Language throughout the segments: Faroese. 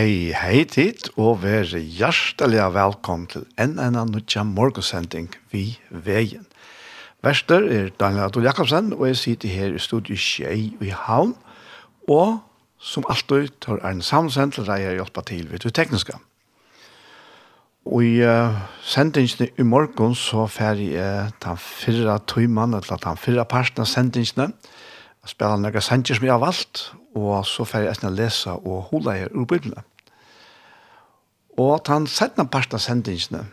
Hei, hei tid, og vær hjertelig velkommen til en enn nødja morgensending vi veien. Vester er Daniel Adol Jakobsen, og jeg sitter her i studiet Kjei i Havn, og som alltid tar en samsend til deg jeg hjelper til ved det tekniske. Og i uh, sendingene i morgen så ferdig jeg den fyrre tøymannen, eller den fyrre parten av sendingene, Jeg spiller noen sanger som jeg har valgt, og så får jeg etter å lese og holde her ur Bibelen. Og han sette parten av sendingene,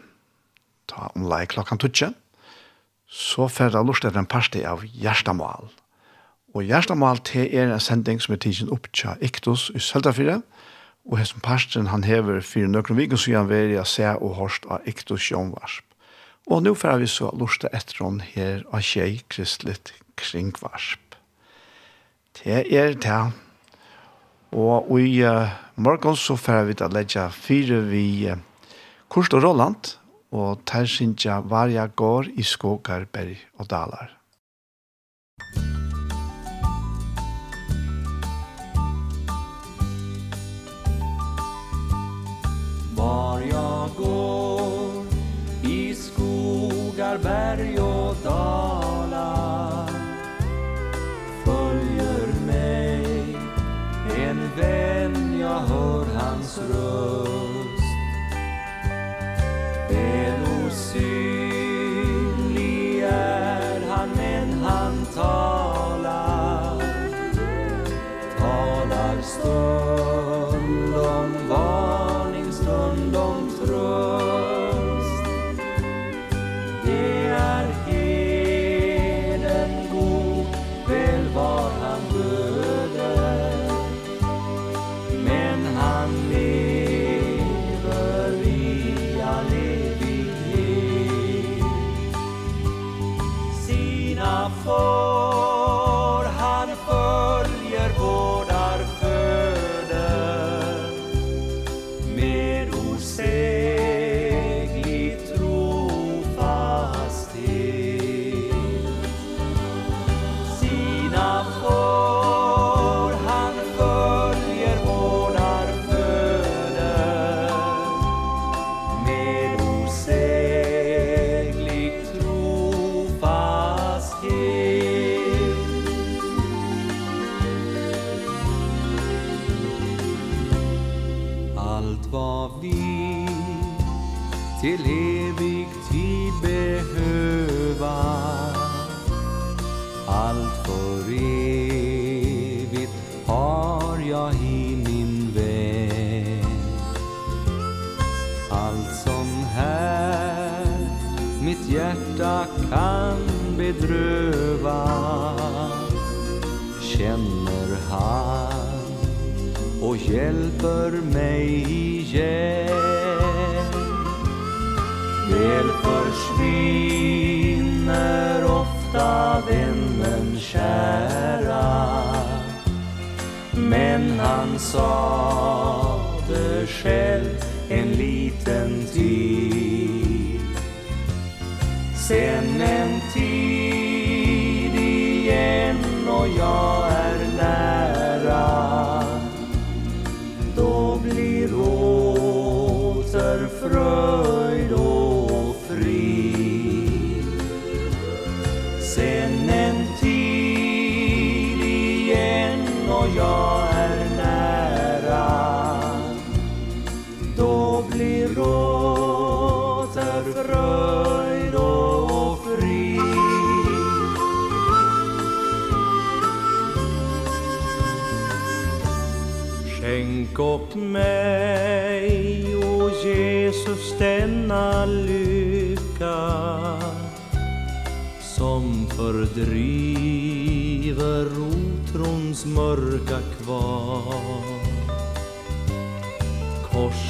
ta om lei klokken tutsi, så fer det lort etter en parti av Gjerstamal. Og Gjerstamal til er en sending som er tidsen opp til Iktus i Søltafire, og hessen parten han hever fyrir nøkron viken, så han vil jeg se og hørst av Iktus Jomvarsp. Og nå fer vi så lort etter hon her av tjei kristelig kringvarsp. Det er det Og i uh, morgen så får vi til å legge fire vi uh, Kurt og Roland, og der synes jeg hver jeg går i skogar, berg og dalar. Var jag går i skogar, berg och Israel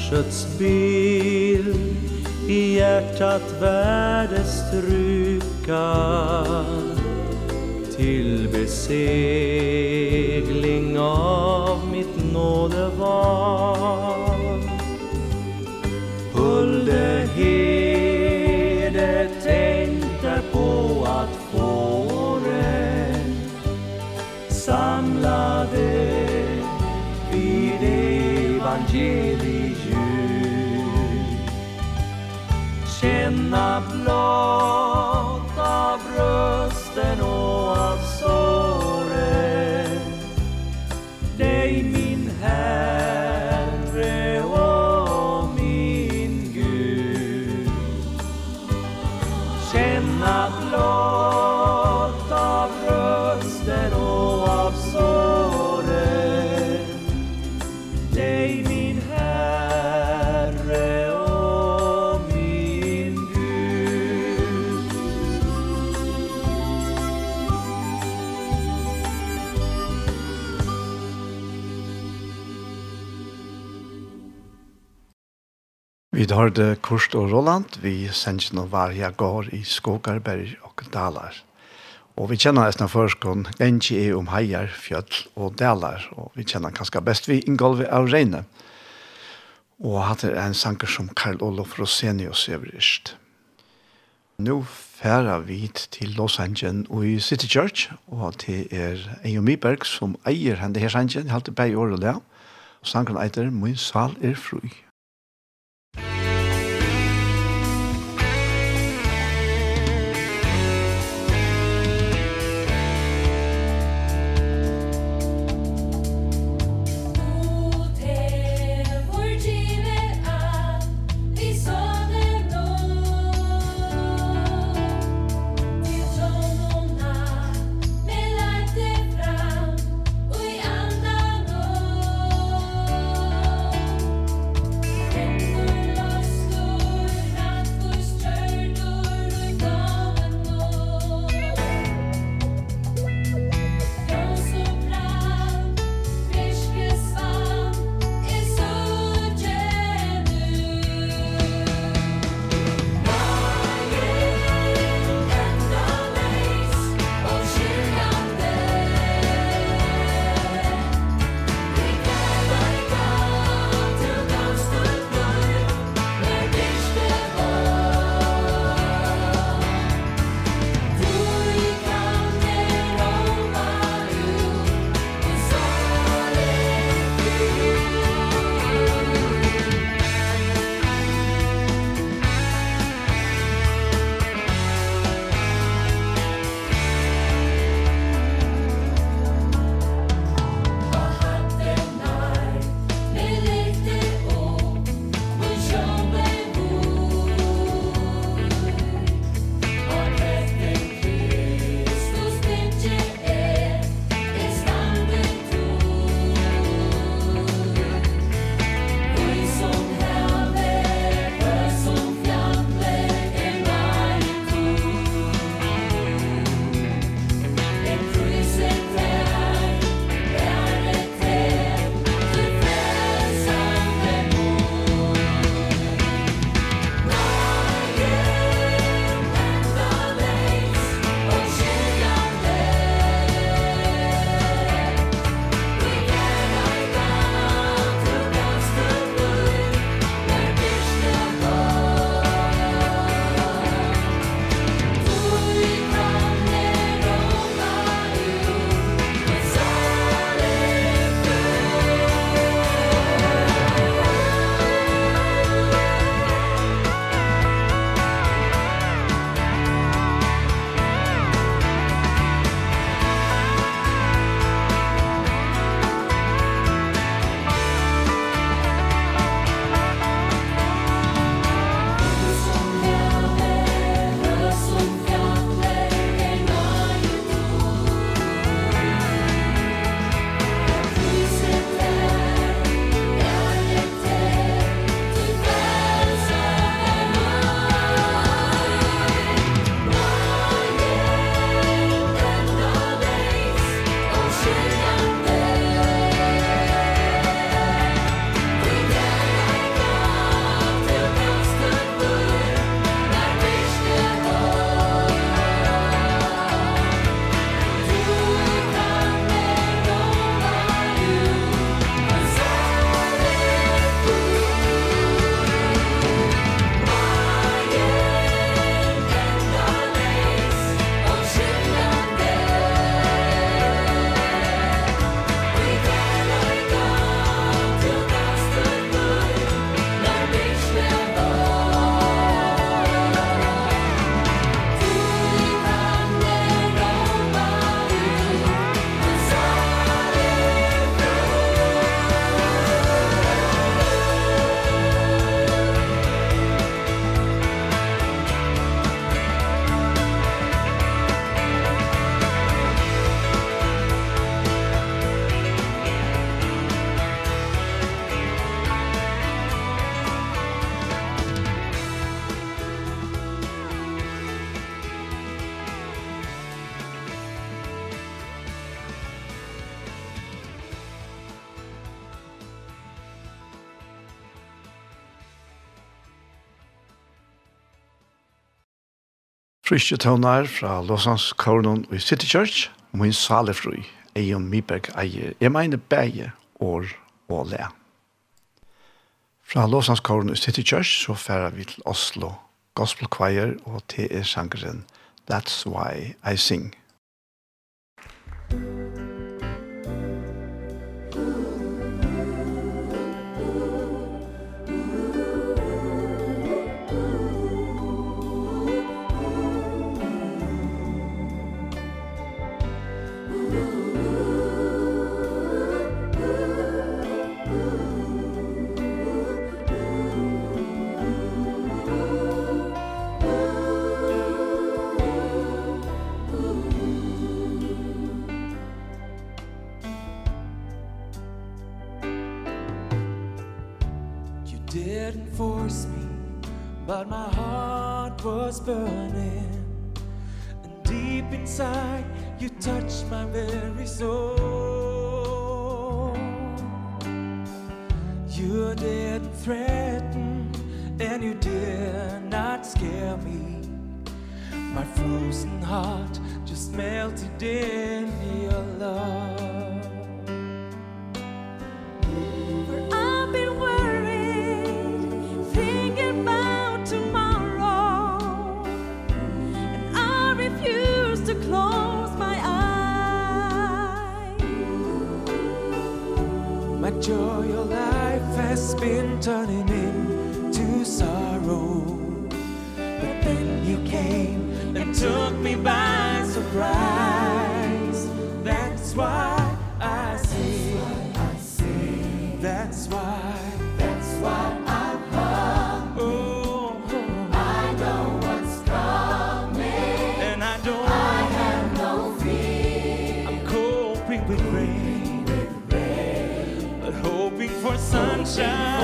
korsets bil i hjärtat värdes trycka till besegling av mitt nådeval Vi har det Kurst og Roland, vi sender noen varje går i Skogarberg og Dalar. Og vi kjenner nesten førskånd, Genji er om heier, fjøll og dalar, og vi kjenner kanskje best vi inngolvet av Reine. Og hatt er en sanger som Karl Olof Rosenius øvrigt. Nå færa vi til Los Angeles og i City Church, og det er Eio Myberg som eier henne her sangen, halte bare i året og det. Og sangeren eiter, min sal er fru. Trysje tøvnar fra Låsans Kornon i City Church, og min salefru, Eion Miberg eier, jeg mener bæge år og le. Fra Låsans Kornon i City Church så færer vi til Oslo Gospel Choir og TE-sangeren That's Why I Sing. Thank. burning And deep inside you touch my very soul. You didn't threaten and you did not scare me. My frozen heart just melted in your love. Joy your life has been turning into sorrow. But then you came and took me by surprise. That's why I see That's why sunshine.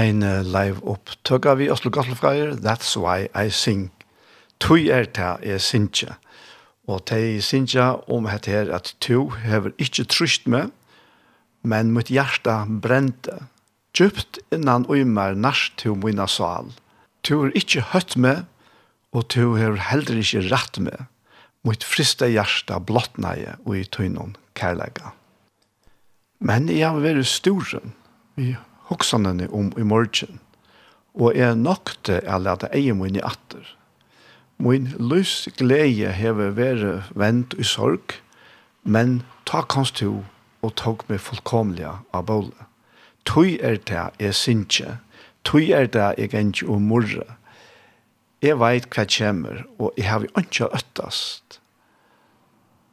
ein live opptøkka vi Oslo Gospelfreier, That's Why I Sing. Tui er ta er sinja. Og tei sinja om hat her at to hever ikki tryst me men mut hjärta brenta Djupt innan uimar nars to mina sal. To er ikki høtt me og to hever heller ikkje rett med. Mitt frista hjärta blottnaje og i tøynon kærlega. Men jeg har vært storen. Vi hoksanene om i morgen, og er nokte til å lade eie min i atter. Min lys glede hever være vent i sorg, men ta kanst du og tog meg fullkomlige av bålet. Tøy er det jeg synsje, tøy er det jeg ikke og morre. Jeg vet hva kommer, og jeg har ikke øttast.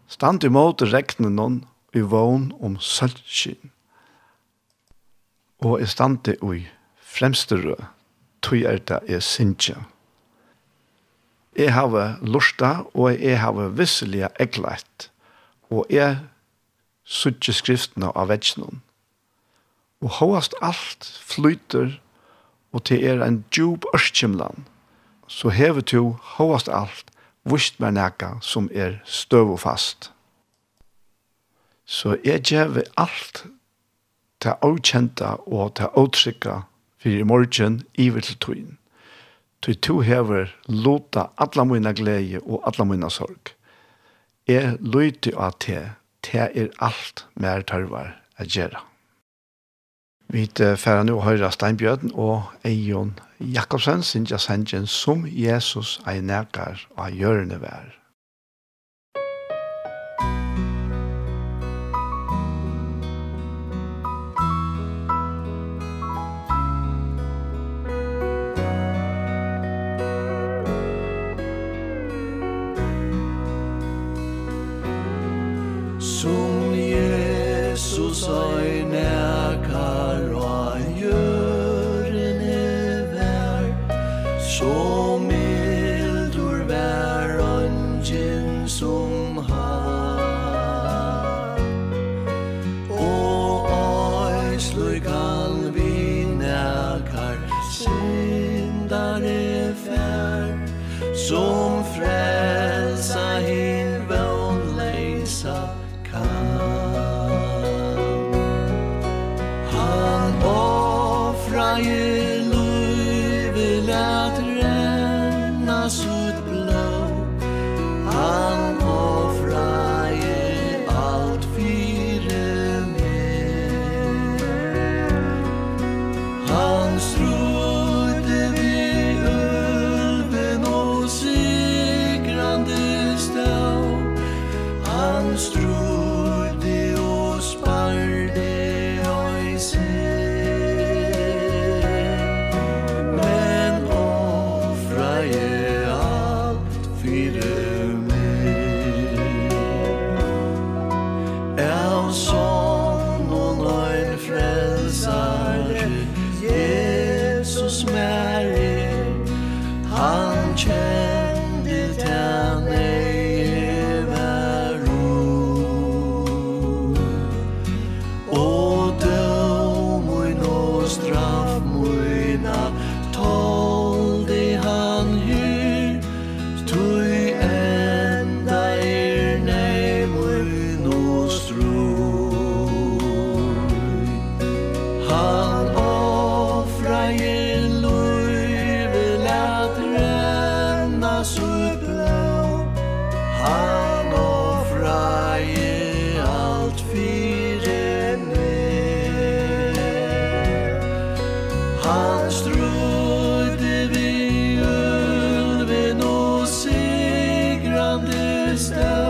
Stand imot regnen noen i vågen om sølvskinn og er stande ui fremste rød, tui er det er sinja. Jeg har lusta, og jeg har visselig egleit, og jeg suttje skriftene av vetsnum. Og hoast alt flyter, og til er en djup ørskimland, så hever to hoast alt, vust meg nekka som er støv og fast. Så jeg gjør alt det avkjenta og det avtrykka for i morgen iver til tøyen. To hever lota alla mina glede og alla mina sorg. Jeg løyte av te, te er alt mer tørvar a gjera. Vi færa nu høyra Steinbjørn og Eion Jakobsen, Sintja Sanjen, som Jesus einegar og gjørende vær. wisdom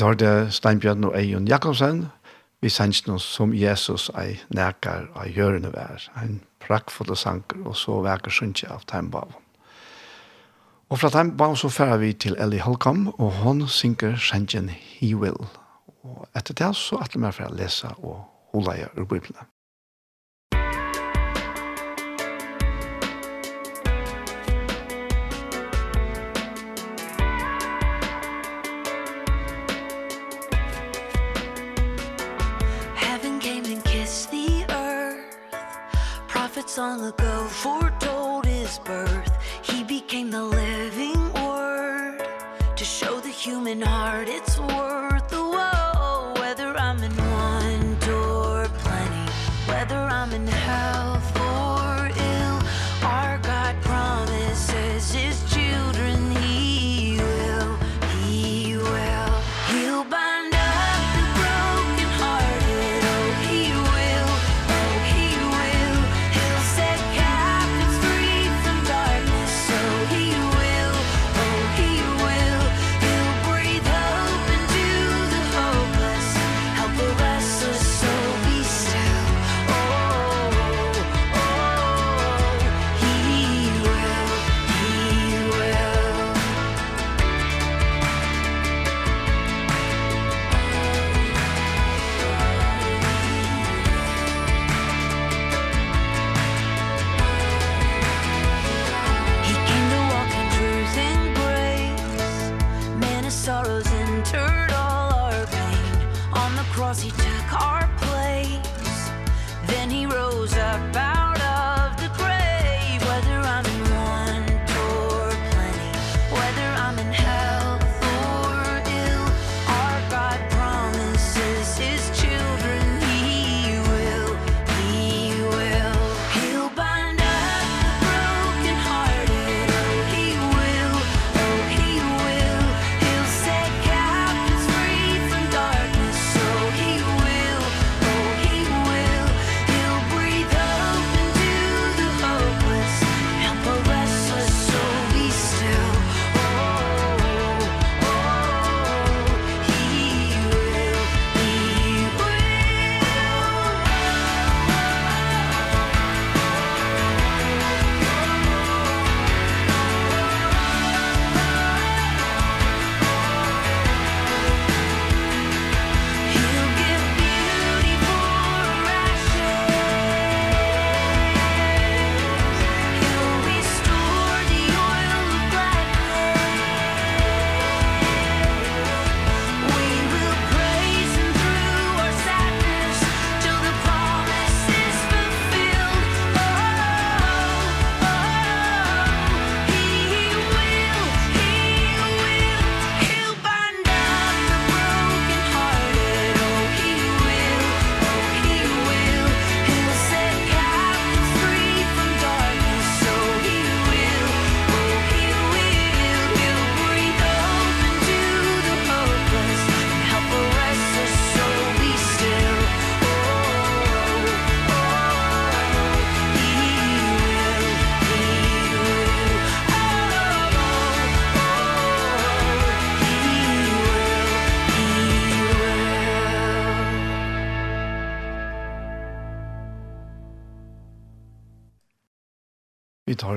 Vi tar det Steinbjørn og Eion Jakobsen, vi sender noe som Jesus ei nekar av gjørende vær, en prakkfulle sanker, og så veker synsje av Teimbavn. Og fra Teimbavn så fører vi til Ellie Holcomb, og hon synker sannsjen He Will. Og etter det så er det mer for å lese og holde i ur Bibelen. long ago foretold his birth. He became the living word to show the human heart its worth.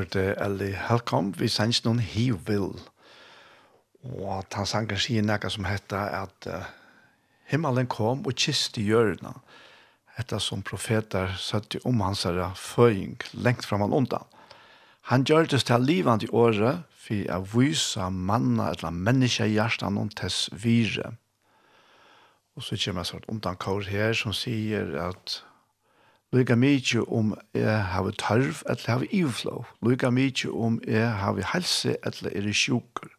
hørte Ellie Helcom, vi sanns noen He Will. Og at han sanger sier noe som heter at uh, himmelen kom og kiste hjørna. Etter som profeter søtte om hans herre føying lengt fram han undan. Han gjør det til livet i året, for å vise manna eller menneske i hjertet noen tess vire. Og så kommer jeg sånn undan kår her som sier at Lykka mykje om jeg har tørv, eller har ivflå. Lykka mykje om jeg har helse, eller er sjuker.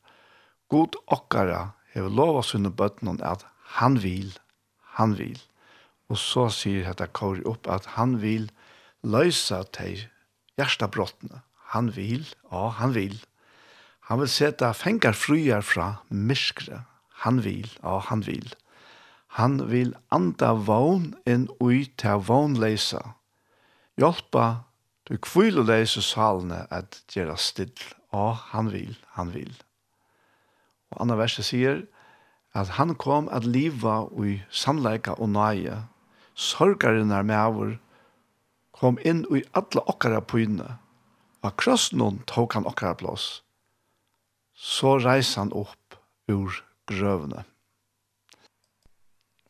God okkara hever lova sunne bøttene at han vil, han vil. Og så sier dette Kåre opp at han vil løysa til hjertabrottene. Han vil, ja, han vil. Han vil sette fengar fruer fra myskre. Han vil, ja, han vil. Han vil anda vogn inn ui til vognleisa. Hjelpa du kviluleise salene at gjøre still. Å, han vil, han vil. Og andre verset sier at han kom at liva ui sannleika og nøye. Sorgaren er med over, kom inn ui alle okkara pyne. Og krossnån tok han okkara plås. Så reis han opp ur grøvene.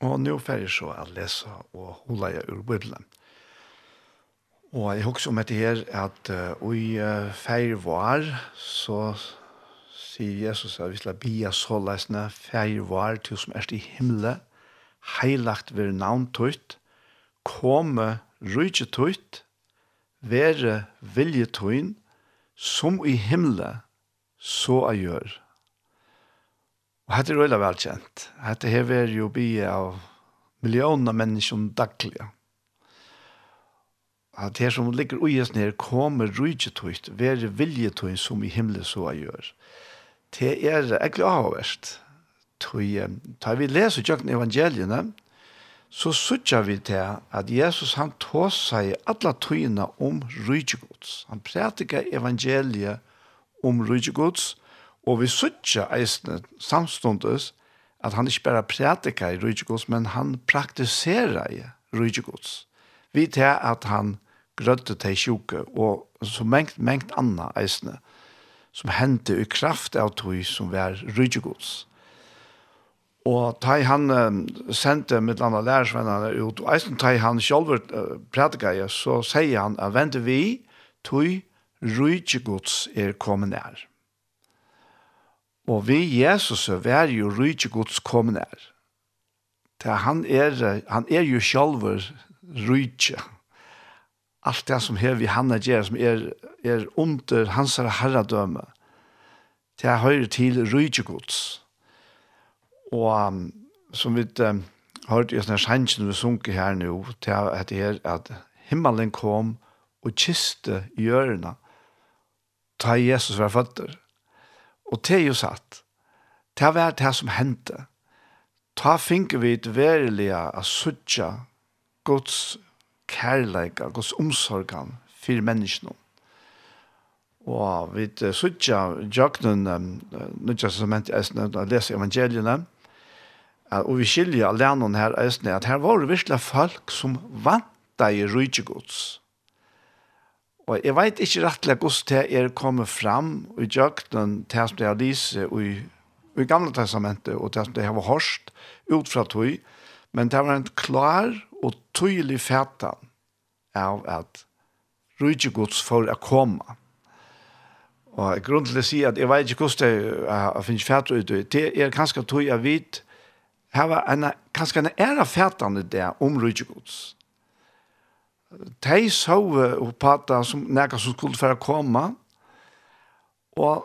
Og nå får jeg så å lese og holde jeg ur Bibelen. Og jeg husker om dette her at uh, i uh, feir var så sier Jesus at vi skal bia så lesne feir var til som er i himmelen heilagt ved navn tøyt komme rydje tøyt være vilje tøyn som i himmelen så jeg gjør Og dette er veldig velkjent. Hette hever jo bi av millioner mennesker daglige. At det som ligger uies ned, kommer rydgetøyt, være viljetøyt som i himmelen så jeg gjør. Det er egentlig avhverst. Da vi leser jøkken evangeliene, så sutja vi til at Jesus han tås seg alle tøyene om rydgegods. Han prætika evangeliet om rydgegods, Og vi sutja eisne samstundes at han ikke bare prætika i rujtjegods, men han praktisera i rujtjegods. Vi til at han grøtte til sjuke og så mengt, mengt anna eisne som hendte i kraft av tog som var rujtjegods. Og tai han uh, sendte med landa lærersvennerne ut, og eisne tai han sjolver uh, prædika i, så sier han, at vente vi, tog rujtjegods er kommet nær. Og vi Jesus er jo rydde gods kommet nær. Han er, han er jo selv rydde. Alt det som her vi han er gjør, som er, er under hans herredømme, det høyre til rydde gods. Og um, som vi um, hørte i sånne sjansjen vi sunker her nå, det er at himmelen kom og kiste i ørene, ta Jesus var føtter. Og det er jo satt. Det er det som hendte. Ta finke et verilige av suttja Guds kærleika, Guds omsorgan for menneskene. Og vi suttja jøknen, nødja som mente eisne, da leser evangeliene, og vi skiljer alene her eisne, at her var det virkelig folk som vant deg i rydgjegods. Og jeg vet ikke rettelig hvordan det er kommet fram i jøkken til som det har lyset i, i gamle testamentet og til som det har hørt ut fra tog, men det var en klar og tydelig fætan av at rydgjegods for å komme. Og grunn til å si at jeg vet ikke hvordan det er finnes fætan ut, det er kanskje tog jeg vidt, her var en, kanskje en ære fætan i det om rydgjegods de så oppa det som nekka som skulle for å komme, og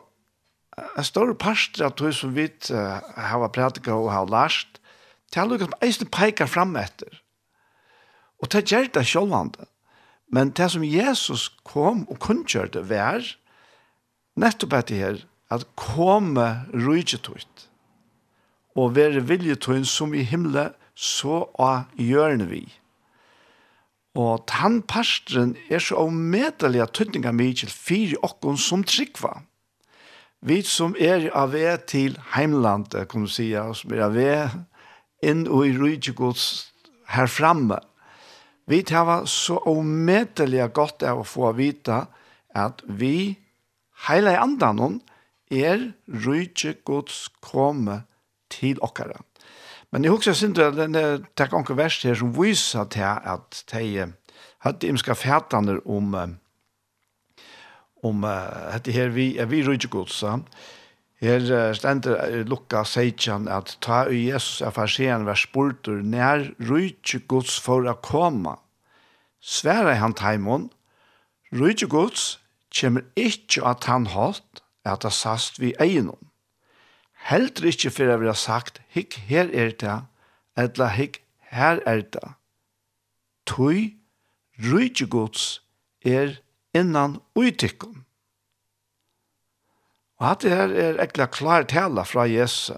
en større parster av tog som vi uh, har prædika og har lært, det er lukket som eisen peker frem etter. Og det gjør det sjølvande. Men det som Jesus kom og kunngjørte vær, nettopp etter her, at komme rydgetøyt, og være viljetøyt som i himmelen, så av gjørne vi. Og tann pastren er så avmedelig at tøtninga mykje fyrir okkon som tryggva. Vi som er av ved til heimlandet, kan du si, som er av ved inn og i rydgjegods her framme. Vi hava så avmedelig godt av å få vita at vi heila i andanon er rydgjegods komme til okkara. Men jeg husker sin til den takk anker verst her som viser til at de hadde imska fætene om om at det her vi er vi rydde rydgjegodsa. Her stender Lukka Seitjan at ta i Jesus er farsien vers spurtur nær rydde rydgjegods for å komme. Sværa han taimon, rydgjegods kommer ikke at han hatt at det sast vi egnom heldur ikkje fyrir å være sagt, hikk her er det, eller hikk her er det. Tui, rydde gods, er innan uitikken. Og at det her er ekla klar tala fra Jesus.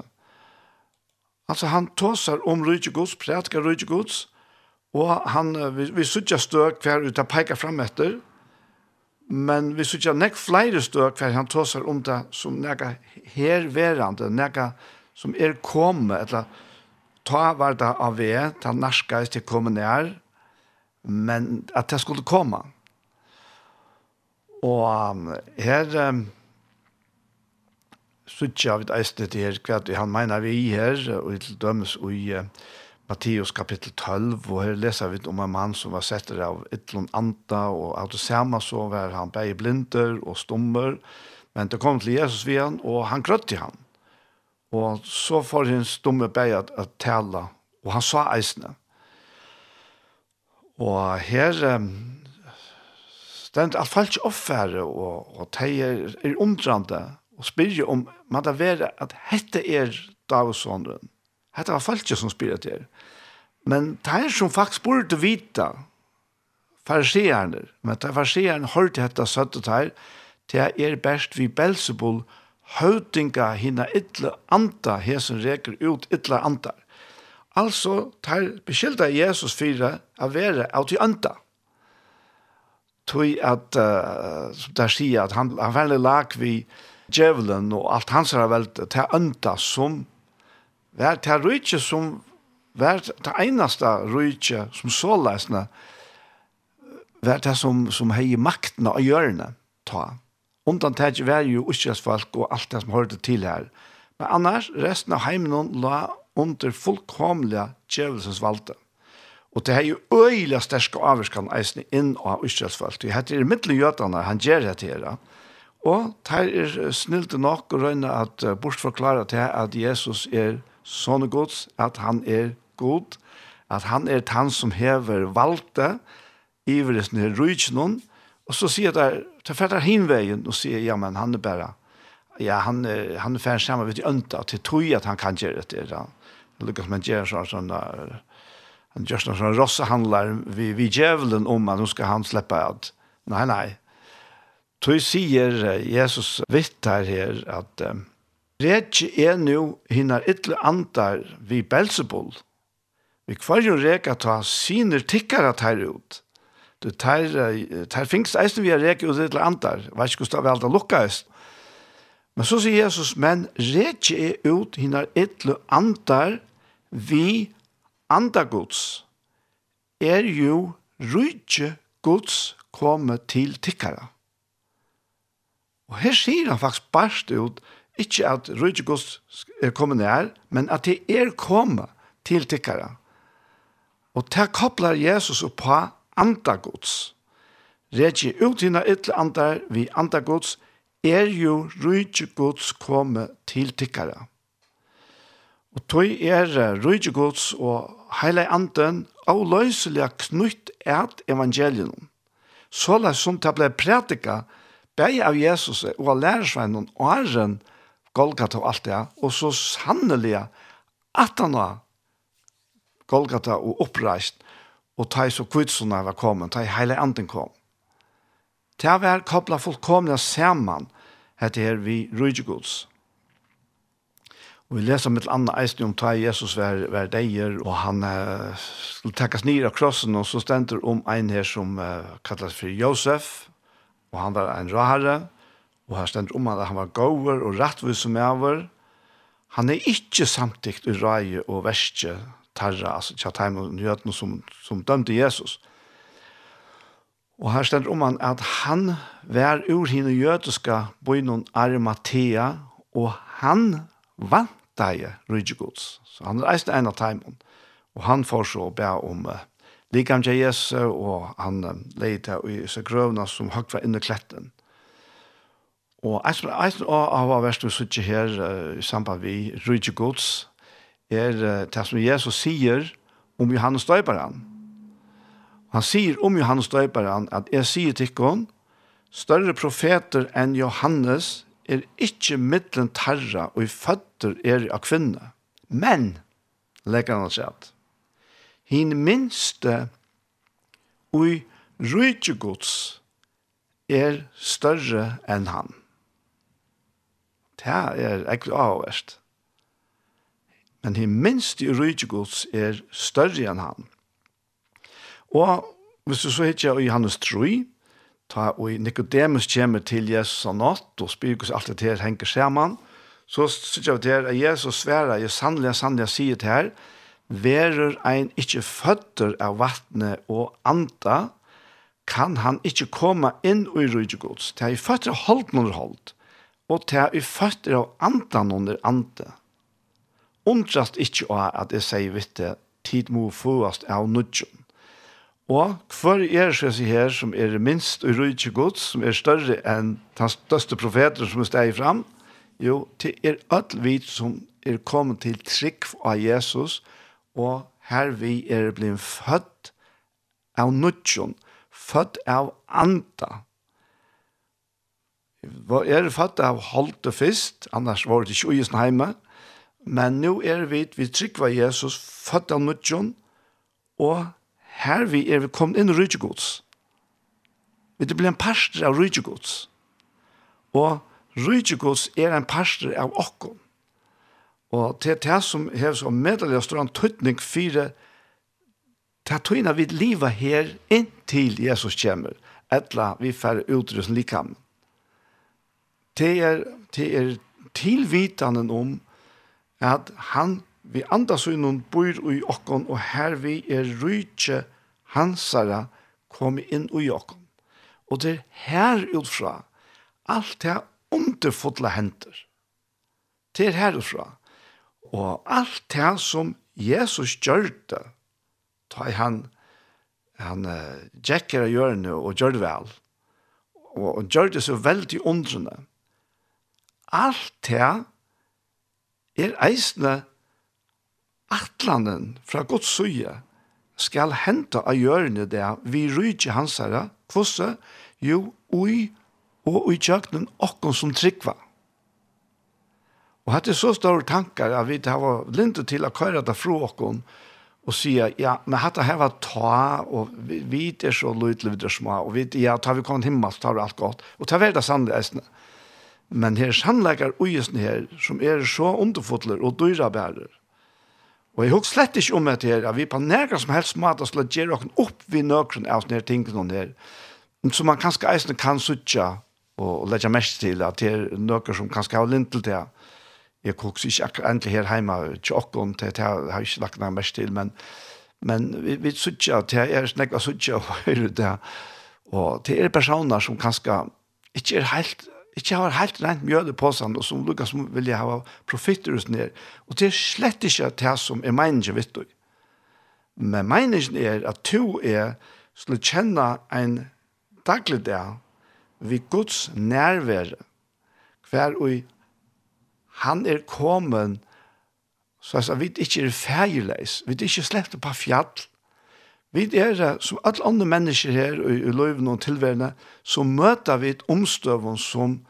Altså han tåsar om rydde gods, prætka rydde gods, og han, vi, vi suttja støk hver ut av peika fram etter, Men vi synes ikke nek flere støk hver han tåser om det som nega herverande, nega som er kommet, eller ta var det av vi, ta narskais til komme nær, men at det skulle komme. Og her um, synes jeg vi eisne til her, hva han mener vi her, og til dømes og i uh, Matteus kapitel 12, og her leser vi om en mann som var setter av ytlund anta, og av det samme så var han bare blinder og stummer, men det kom til Jesus ved han, og han grøtte han. Og så får han stumme bare at, at tale, og han sa eisene. Og her um, stendt at falsk offere, og, og teier er omdrande, og spyrer om man da være at hette er Davidsånden, Hette var falsk som spyr til. Men det som faktisk burde vite, farsierne, men det farsierne hørte dette søttet her, det er best vi Belzebul høytinga hina ytla anda, hesen reker ut ytla andar. Altså, tar beskylda Jesus fyra av vera av til anda. Tui at, uh, der sier at han, han veldig lag vi djevelen og alt hans har velt til anda som, det til rujtje som var det eneste rydtje som så løsene, var det som, som hei makten og hjørne ta. Undan tæt var jo uskjøsfolk og alt det som hørte til her. Men annars, resten av heimen la under fullkomlige djevelsens valgte. Og det er jo øyelig sterske avvarskan eisen inn av uskjøsfolk. Det heter i midtelen gjøtene, han gjør det til det. Og det er snilt nok å røyne at bortforklare til at Jesus er sånne gods, at han er god, at han er han som hever valgte, i ned rujtjennom, og så sier der, ta fætter hinveien og sier, ja, men han er bare, ja, han er, han er færre sammen, vet du, ønta, til tog at han kan gjøre det, ja. Lukas, men gjør sånn, sånn, han gjør sånn, sånn, rosse handlar vi, vi djevelen om at nå skal han slippe at, nei, nei. Tøy sier Jesus vitt her her at, um, Retje er nu hinner ytler andar vi Belzebul, Vi kvarjon reka ta syner tikkar at her ut. Du tar, tar fingst eisen vi har reka ut til andar. Vær ikke hvordan vi alltid lukkast. Men så sier Jesus, men reka er ut hinar ytlu andar vi andagods. Er jo rujtje gods komme til tikkara. Og her sier han faktisk barst ut, ikke at rujtje gods er kommet nær, men at det er kommet til tikkara. Og det kopplar Jesus opp på andagods. Regi utina ytle andar vi andagods er jo rujtjegods komme til tikkara. Og tøy er rujtjegods og heile anden av løyselig knytt et evangelium. Såla som det ble prædika bæg av Jesus og av lærersveinen og æren Golgata og alt det, og så sannelig at han var Golgata og oppreist, og ta så kvitsona var kommet, ta heile anden kom. Ta var kobla fullkomna saman, hette her vi rydgjegods. Og vi leser mitt andre eisen om ta Jesus var, var deier, og han uh, skulle tekkas nir av krossen, og så stender om ein her som uh, kallas for Josef, og han var en rahare, og her stender om han at han var gåver og rettvis som er Han er ikke samtikt i rei og verste tarra, altså tja taim og njøtene som, som dømte Jesus. Og her stender om han at han var ur henne jødiska bøynon Arimathea, og han vantaje rydgjegods. Så han reiste en av taimen, og han får så be om uh, likam til Jesus, og han um, leite i seg grøvna som høgt var inne kletten. Og eisen av av verst vi sitter her uh, i samband vi rydgjegods, er det som Jesus sier om Johannes Døyperen. Han sier om Johannes Døyperen at jeg sier til henne, større profeter enn Johannes er ikke middelen tarra og i føtter er av kvinne. Men, legger han seg at, hin minste ui rydgjegods er større enn han. Det er ekkert avverst men hin minst i rydgjegods er større enn han. Og hvis du så hittar i Johannes 3, ta og Nikodemus kommer til Jesus av natt, og spyr hvordan alt det her henger sammen, så sier vi til at Jesus sverer, jeg sannelig, sannelig sier til her, verer ein ikkje føtter av vattnet og anta, kan han ikkje komme inn i rydgjegods. Det er i føtter holdt noen holdt, og det er i føtter av anta under ande undrast ikkje av at eg sier vitte, tid må fåast av nudjon. Og hver er det som her som er minst og rydde gods, som er større enn den største profeter som er steg fram, jo, det er alt vi som er kommet til trygg av Jesus, og her vi er blitt født av nudjon, født av anda. Vi er født av holdt og fyrst, annars var det ikke uisen hjemme, men Men nu er vi, vi trykva Jesus, født av nødjon, og her vi er vi kommet inn i rydgjegods. Vi det blir en parster av rydgjegods. Og rydgjegods er en parster av okkom. Og til det som har så medelig stor en tøtning fire, til at tøyna vi liva her inntil Jesus kommer, etla vi færre utrustning likam. Det er, det er tilvitanen om at han vi andas i noen bor i okkon, og her vi er rydtje hansara kom inn i okkon. Og det er her utfra alt det underfodla henter. Det er herfra. Og alt det som Jesus gjør det, da han, han uh, og av hjørnet og gjør det vel, og, og gjør det så veldig undrende. Alt det er eisne atlanen fra Guds søye skal hente av hjørne det vi rydde hans herre, kvosse, jo, ui, og ui tjøknen okken som trikva. Og hatt er så store tankar at vi har lintet til å køyre det fra okken og sier, ja, men hatt det her var ta, og vi, vi er så lydelig, vi er små, og vi, ja, tar vi kommet himmel, tar vi alt godt, og tar vi det sannlig eisne. Men her sannleikar uisen her, som er så underfotler og dyrabærer. Og jeg husker slett ikke om det her, at vi på nærkere som helst måte skulle gjøre oss opp ved nøkron av denne tingene her, som man kanskje eisende kan suttje og legge mest til, at det er nøkron som kanskje har lint til det. Jeg husker ikke akkurat endelig her hjemme, ikke åkken til det, jeg har ikke lagt noe mest til, men, men vi, vi suttje, at det er snakket suttje og høyre det, og det er personer som kanskje ikke er helt ikke har helt rent mjøde på seg, og som Lukas vil jeg ha profitter hos ned. Og det er slett ikke det som er meningen vet du. Men meningen er at du er skulle kjenne en daglig dag ved Guds nærvære, hver og han er kommet, så at vi ikke er fergeleis, vi er ikke slett på fjall, Vi er, som alle andre mennesker her i, i løven og tilværende, så møter vi et omstøvende som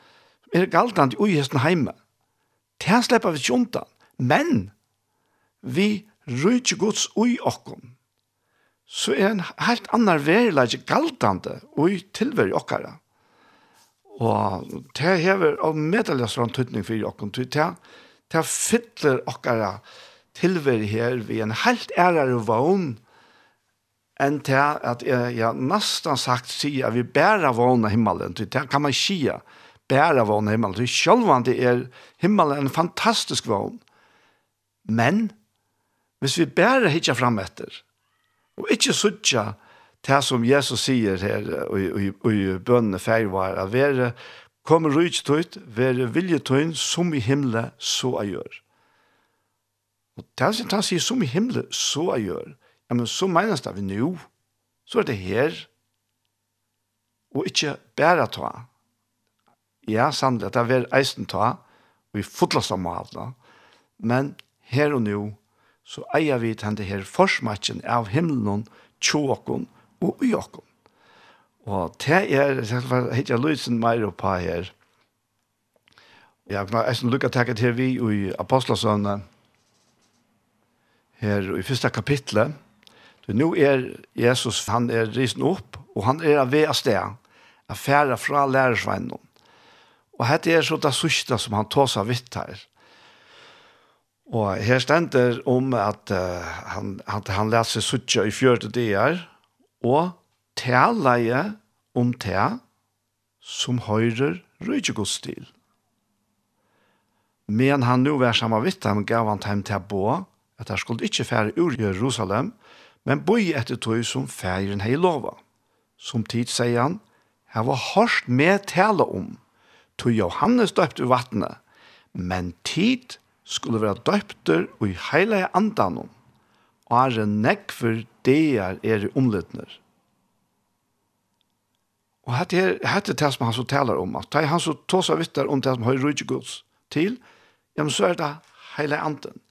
er galtant i ugesten hjemme. Det slipper vi ikke undan. Men vi rydder Guds ui okken. Så er en helt annan verilag galtande ui tilvær i okkara. Og det hever av medeljastran tøytning for okken. Det, det fyller okkara tilvær her vi en helt ærere vogn, enn til at jeg, jeg nesten sagt sier at vi bærer vågne himmelen. Det kan man skia, bærer vågne himmelen. Til selv om det er himmelen en fantastisk vågne. Men, hvis vi bærer hitja fram etter, og ikke suttja det som Jesus sier her i bønne feirvar, at være kommer rujtøyt, være viljetøyn som i himmelen, så jeg gjør. Og det er som han sier, som i himmelen, så jeg gjør ja, men så menes det vi nå, så er det her, og ikke bare ta. Ja, sannelig, det er eisen ta, og vi fotler som alle, men her og nå, så eier vi til denne her forsmatchen av himmelen, tjåkken og ujakon. Og det er, jeg heter Løysen Lysen og Pa her, Ja, jeg skal lukke takket her vi i Apostlesønne, her i første kapitlet, Så nu er Jesus, han er risen opp, og han er ved av sted, affæra fra lærersveinen. Og dette er så det sørste som han tar seg vidt her. Og her stender om at uh, han, at han leser suttja i fjørte dier, og taleie om te som høyrer rydgjegods til. Men han nu var samme vitt, han gav han til bo, at han skulle ikke fære ur Jerusalem, men boi etter tog som færen hei lova. Som tid, sier han, her var hårst med tale om, tog Johannes døpt i vattnet, men tid skulle være døpter og i heile andanom, og er en nekk for det er er omlidner. Og hette er, hette det som han så taler om, at det er han så tåsa vittar om det som har rydde gods til, ja, men så er det heile anden.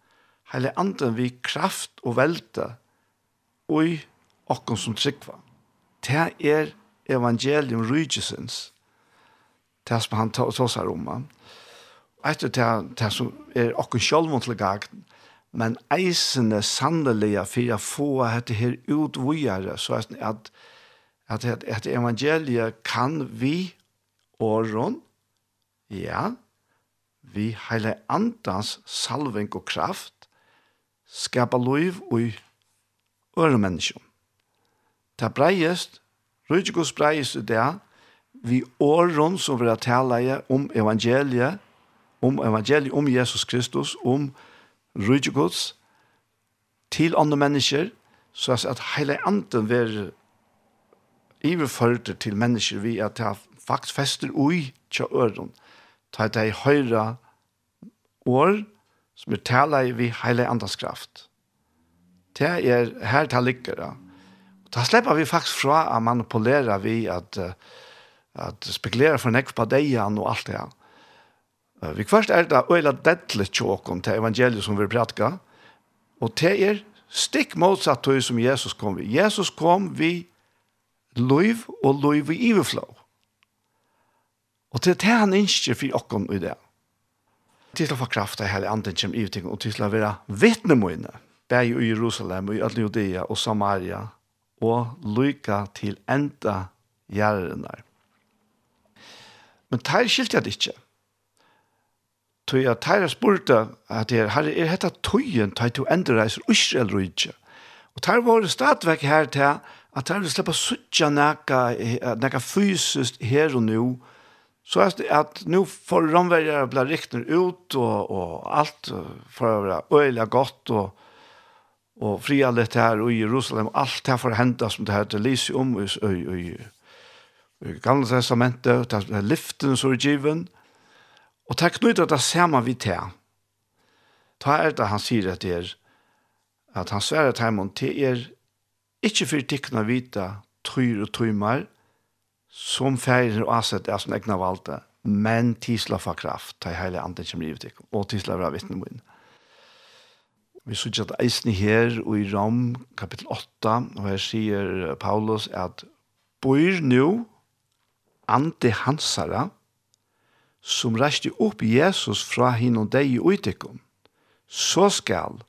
Heile anden vi kraft og velte, ui okkon som tryggva. Det er evangelium rygesens. Det som han tåsar om. Eit og det som er okkon sjálfmont til gagn, men eisene sannelige for å få dette her utvujere, så er det at, at, at evangeliet kan vi åren, ja, vi heile andans salving og kraft, skapa liv og øre mennesker. Ta breiest, rydgjegos breiest i det, vi åren som vi har tala om evangeliet, om evangeliet, om Jesus Kristus, om rydgjegos, til andre mennesker, så at hele anden vil iverførte til mennesker vi at det faktisk fester ui til øren, ta det i høyre år, som er tala i vi hele andres kraft det er her til lykkere. Da slipper vi faktisk fra å manipulere vi at, at spekulere for nekk på deg og alt det her. Vi først er det øyla dettelig tjåkon til evangeliet som vi pratka, og det er stikk motsatt til som Jesus kom vi. Jesus kom vi loiv og loiv i iverflå. Og til det han innskjer for okken i det. Til å få kraft av hele anden kjem i ting, og til å være vittne mine bæg i Jerusalem, og i alle Judea og Samaria, og lykka til enda gjerrene. Men teir skilte jeg det ikke. Tøy at teir spurte at her, herre, er dette tøyen tøy to endreiser Israel og ikke? Og teir var det stadvekk her til at teir vil slippe suttja nækka, nekka fysiskt her og nå, Så er det at nå får romverjere bli rikner ut, og, og alt for å være øyelig godt, og, og frialet her og i Jerusalem, alt her for henda som det her til lyser om i, i, i, i gamle testamentet, og det er lyften som er givet, og det er knyttet det samme vi til. Da er det han sier at det er, at han sverre til ham til er ikke for tikkene vita tryr og trymer, som feirer og asett er som egna valgte, men tisla for kraft, til hele andre som livet, og tisla for vittne min. Vi sier at eisen her og i Rom kapittel 8, og her sier Paulus at «Bor nu ante hansara, som reiste opp Jesus fra hin og deg i uitekom, så skal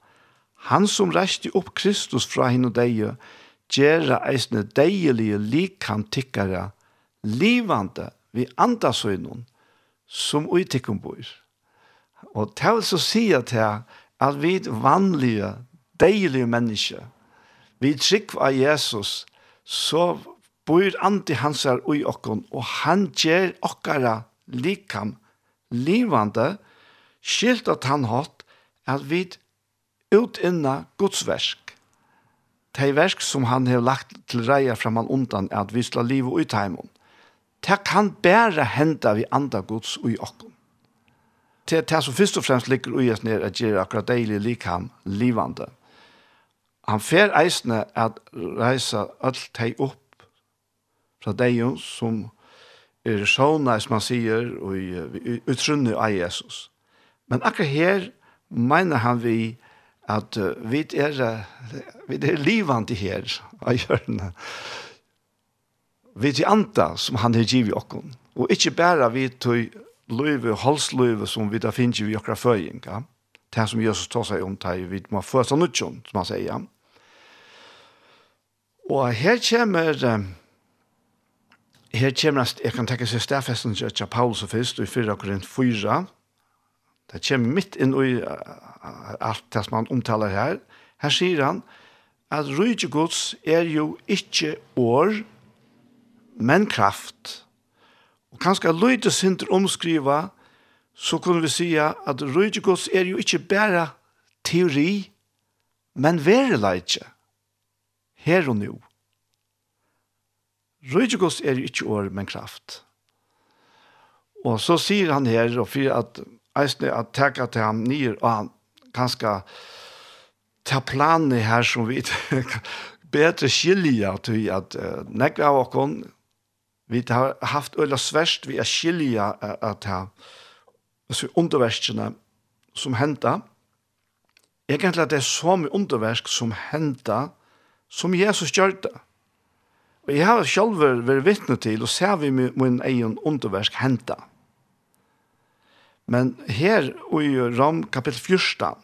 han som reiste opp Kristus fra henne og deg, gjøre eisne deilige likantikkere, livande vi andasøgnen, som uitekom bor. Og det vil så si at her, at vi vanlige, deilige mennesker, vi trygg av Jesus, så bor anti hans her ui okkon, og han gjør okkara likam livande, skilt at han hatt, at vi utinna Guds versk. De versk som han har lagt til reia framan undan, at vi slår liv ut utheimen. Det kan bare hende vi andre Guds ui okkon til det som først og fremst ligger ui oss ned at gjør akkurat deilig likham livande. Han fer eisne at reisa alt hei opp fra deg som er sjåna, som han sier, og utrunne av Jesus. Men akkurat her mener han vi at uh, vi er, vi er livande her av hjørnet. Vi er anta som han har givet okken. Og ikke bare vi tog løyve, halsløyve som vi da finner vi akkurat føying, ja. Det som Jesus tar seg om det, vi må få seg nødtjon, som han sier. Og her kommer, her kommer, jeg kan tenke seg stedfesten til Paulus og først, og i 4 Korint 4, det kommer midt inn i alt det som han omtaler her. Her sier han, at rydgjegods er jo ikke år, men kraft kanskje løyde sinter omskriva, så kunne vi si at røydegods er jo ikke bare teori, men vereleitje, her og nå. Røydegods er jo ikke år, men kraft. Og så sier han her, og for at eisne at teka til ham nyer, og han kanskje ta planen her som vi bedre skilja til at uh, nekva av okkon Vi har haft øyla sverst vi er skilja att ha alltså underverskene som henta Egentligen det är mye underverk som henta som Jesus gjorde. det. Og jeg har selv vært vittne til, og ser vi min egen underversk henta. Men her i Rom kapittel 14,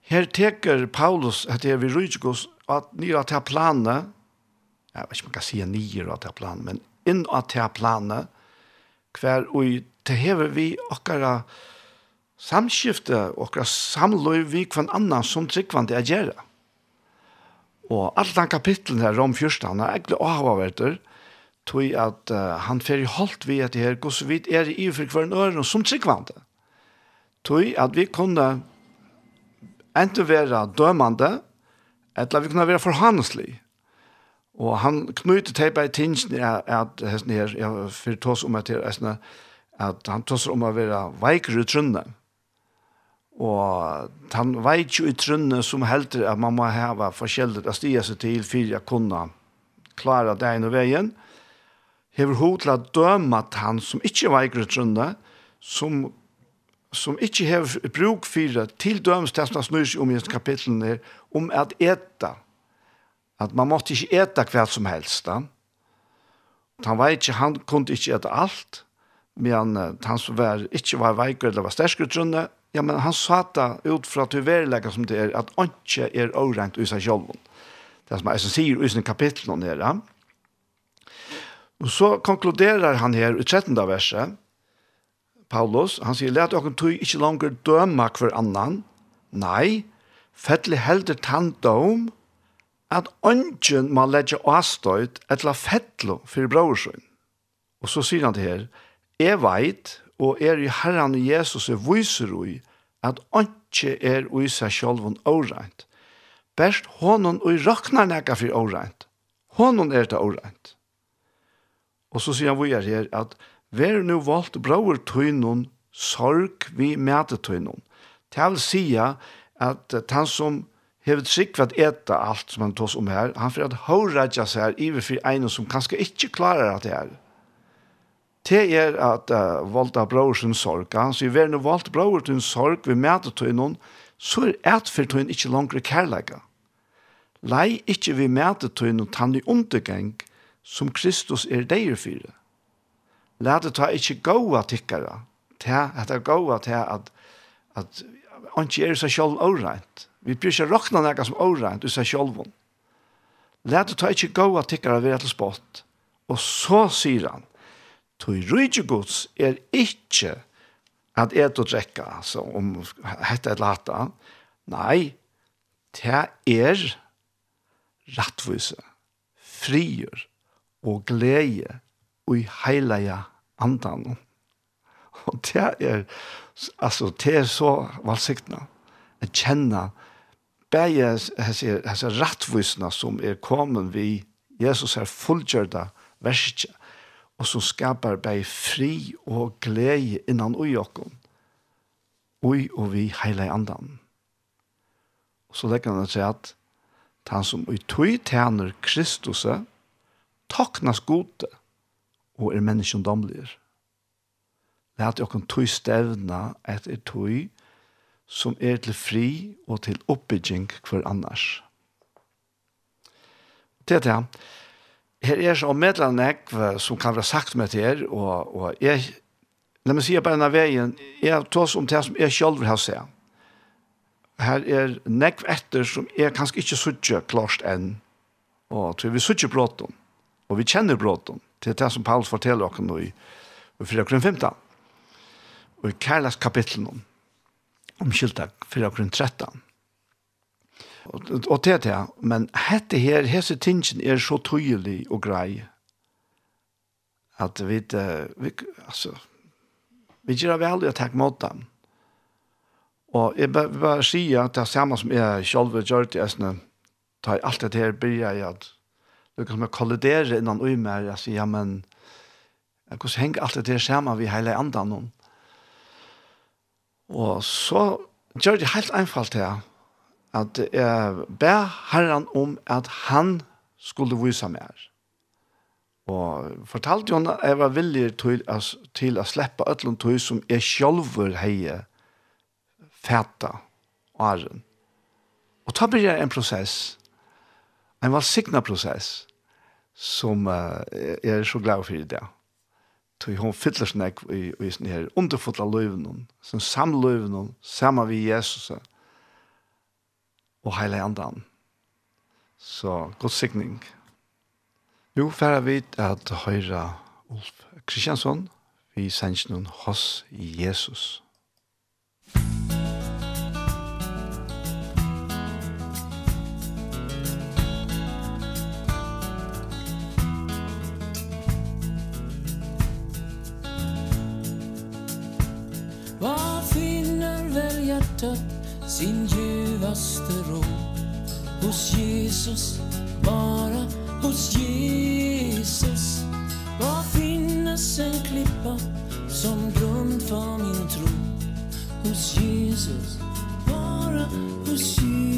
her teker Paulus at det er vi oss at nye til planet jeg vet ikke om man kan si nye av det planen, men inn av det planen, hver og det hever vi okkara samskifte, okkara samløy vi kvann annan som tryggvann det er gjerra. Og alt den kapitlen her om fyrstan er egentlig avhaverter, tog at uh, han fer i holdt vi etter her, gos vi er i for hver en øren som det. Tog at vi kunne enten være dømande, eller vi kunne være forhandelslige Og han knyter til bare tingene at, at hesten her, jeg fyrir tås om at er, at han tås om å være veikere i trunne. Og han veit jo i trunne som helter at man må hava forskjellig å stige seg til for jeg kunne klara det ene veien. Hever ho til å døme at han som ikke veikere i trunne, som som ikke har bruk for til dømes det som snur seg om i kapitlen er, om at eta, at man måtte ikke eta hva som helst. Da. Han var ikke, han kunne ikke eta alt, men han som var, ikke var veiker eller var sterskere trunne, ja, men han sa det ut fra til tyverlegga som det er, at han ikke er overrengt i seg selv. Det er som jeg sier i sin kapittel nå nere. Og så konkluderer han her i 13. verset, Paulus, han sier, let dere tog ikke langer døme hver annan. Nei, fettelig helder tanndom, at ønsken må legge avstøyt etla fettlo for brorsen. Og så sier han til her, «Jeg veit, og er i Herren Jesus er viser ui, at ønske er ui seg selv og åreint. Best hånden ui råkner nekka for åreint. Hånden er det åreint.» Og så sier han vi er her at «Vær nu valgt brauer tøynon, sorg vi mæte tøynon». Det vil si at han som hevet sikk for at eta alt som han tås om her, han får at håradja seg her iver for en som kanskje ikke klarer at det er. Det er at uh, valda bror sin sorg, han sier, vær nu valgt bror sin sorg, vi mæter tog noen, så er et for tog ikke langere kærlega. Lei ikke vi mæter tog noen tann i undergang, som Kristus er deir fyrir. Lade ta ikkje gåa tikkara, ta, at det er gåa til at, at, at ikke er seg sjálf åreint Vi bryr ikke råkna noe som åreint, du sier sjølven. Læt du ta ikke gå at tikkere være til spott. Og så sier han, tog rydde gods er ikkje at et og drekka, altså om hette et lata. Nei, det er rattvise, frier og glede og i heilige andan. Og det er, altså, det er så valsiktene, Jeg kjenner bæja hans rattvisna som er kommet vi Jesus er fullgjørda verskja og som skapar bæg fri og glede innan ui okkon ui og vi heila i andan. Og så legger han seg at han som ui tui tjener Kristus taknas gode og er menneskjendomlig Lært okkon tui stevna etter tog som er til fri og til oppbygging for annars. Det er det. Her er så medlem jeg som kan være sagt med til og, og jeg, la meg si på denne veien, jeg tar oss om det som jeg selv vil ha seg. Her er nekv etter som er kanskje ikke så klart enn, og tror vi suttet bråten, og vi kjenner bråten, til det som Paulus forteller oss nå i, i 4.15, og i kærlighetskapitlen om omkylta for akkurat 13. Og, og det er det, men hette her, hese tingen er så tydelig og grei at vi, vi altså, vi gjør vel å takke mot dem. Og jeg vil bare si at det er samme som jeg selv har gjort i Østene, tar jeg alt det her, blir jeg at det kan kollidere innan og mer, jeg sier, ja, men hvordan henger alt det her sammen vi hele andre noen? Og så gjør det helt einfalt her, at jeg ber Herren om at han skulle vise mer. Og fortalte henne at jeg var villig til, til å slippe et eller annet som jeg selv heier fæta og æren. Og da blir det en prosess, en valsigna prosess, som uh, jeg er så glad for i det tog hon fyller snäck i, i sin her underfotla löven som samløyven hon samma vi Jesus og heile andan. Så god signing. Nu færre vi at høyra Ulf Kristiansson vi sender noen hos Jesus. mötte sin ljuvaste ro. Hos Jesus, bara hos Jesus. Var finnes en klippa som grund för min tro? Hos Jesus, bara hos Jesus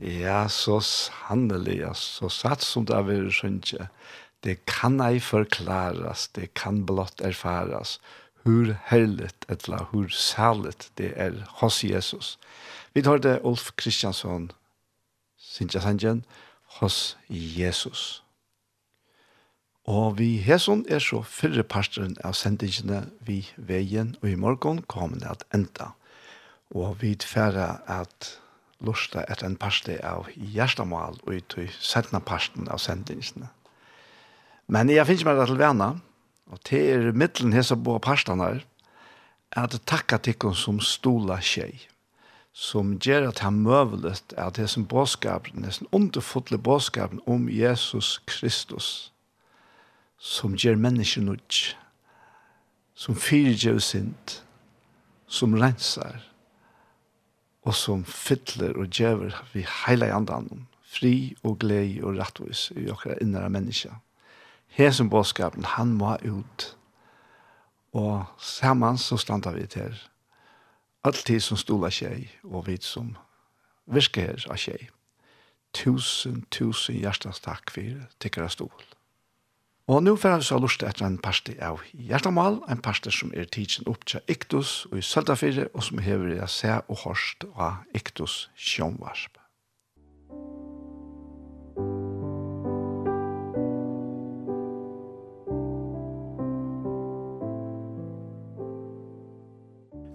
Ja, så sannelig, så satt som det er ved Rønge. Det kan ei forklares, det kan blott erfares, hur herligt, eller hur særligt det er hos Jesus. Vi tar det Ulf Kristiansson, Sintja Sandjen, hos Jesus. Og vi heson er så fyrre parsteren av sendingene vi veien, og i morgen kommer det at enda. Og vi tverre at lusta etter en parste av hjertemål og ut i sentene parsten av sendingsene. Men jeg finner meg til vana, og til er middelen hese bo parsten her, at takka tikkun som stola tjej, som gjør at han møvelet at det som båskapen, det som underfotle båskapen om Jesus Kristus, som gjør mennesken ut, som fyrtjøv sint, som rensar, og som fytler og djever vi heila i andan, fri og glei og rattvis i okra innere menneska. som bådskapen, han må ut. Og saman så standa vi til alltid som stola tjej og vi som virker her av tjej. Tusen, tusen hjertens takk for tikkere stol. Og nå får han så lyst etter en parste av Hjertamal, en parste som er tidsen opp til Iktus og i Søltafire, og som hever jeg se og hørst av Iktus sjånvarsp.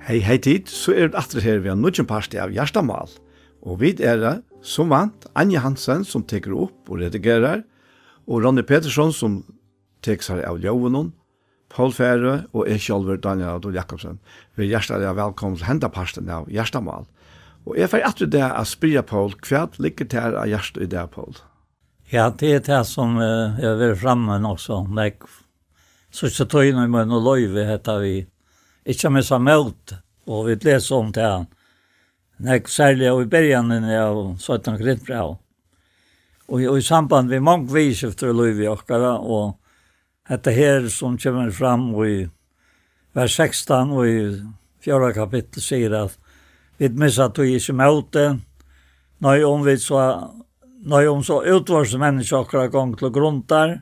Hei, hei tid, så er det atre her vi har nødgjent parste av Hjertamal. Og vi er det, som vant, Anja Hansen som teker opp og redigerer, og Ronny Petersson som tekstare av Ljøvenon, Paul Fære og jeg sjølver Daniel Adol Jakobsen. Vi er hjertelig velkommen til hendet parsten av Gjerstamal. Og jeg får etter det å spyrre Paul, hva ligger til av Gjerst i det, Paul? Ja, det er det som uh, jeg vil fremme også. Jeg synes jeg tog inn i munnen og løyve heter vi. Ikke med som møte, og vi leser om det her. Jeg særlig i bergen av 17 Grindbrau. Og, og i samband med mange vidskifter løyve i okkara, og dette her som kommer fram i vers 16 og i fjorda kapittel sier at vi missa tog ikke møte, nøy om vi så, nøy om så utvars mennesker gong til gruntar,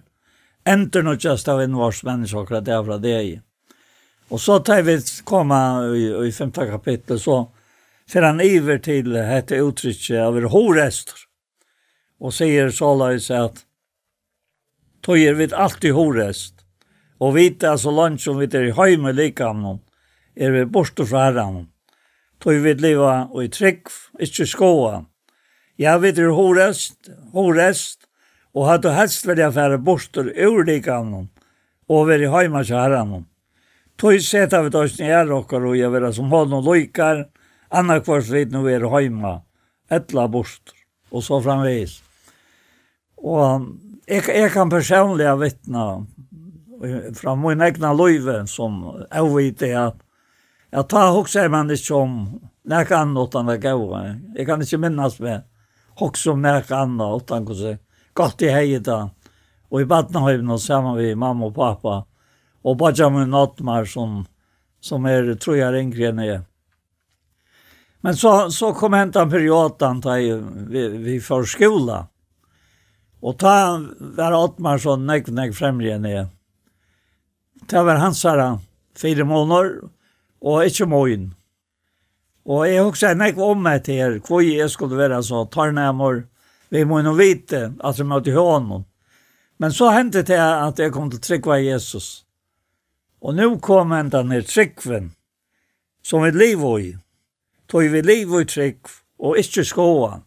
enter noe just av innvars mennesker det er fra det i. Og så tar vi komma i, i femte kapittel, så fer han iver til dette uttrykket av horester, og sier såleis at tog er vi alltid horest. Og vita så langt som vi er i høyme likamnon, er vi borte fra herran. Tog vi liva og i trygg, ikke skoa. Ja, vi er horest, horest, og hadde helst vært affære borte ur likamnon, og vi er i høyme fra herran. Tog seta vi tog ni okkar og jeg vera som hånd og loikar, anna kvart vi nu er høyma, etla borster, og så framvis. Og jeg, jeg kan personlig vittna fra min egna løyve som jeg vet at jeg tar hokse man ikke om nek annet enn det gav. Jeg kan ikke minnes med också om nek annet utan hvordan godt i heiet da. Og i Badnahøyven og sammen med mamma og pappa og Benjamin Ottmar som, som er, tror jeg er yngre enn jeg. Men så, så kom hentan perioden da vi, vi, får skola. Og ta var Ottmarsson nekk nekk enn jeg Ta var hans her fire måneder, og ikke mån. Og jeg husker nekk om meg til her, hvor jeg skulle være så tarnemmer, vi må jo vite at jeg måtte hånden. Men så hendte det at jeg kom til Tryggva Jesus. Og nå kom han enda ned Tryggven, som vi lever i. Tog vi lever i Trygg, og ikke skåa.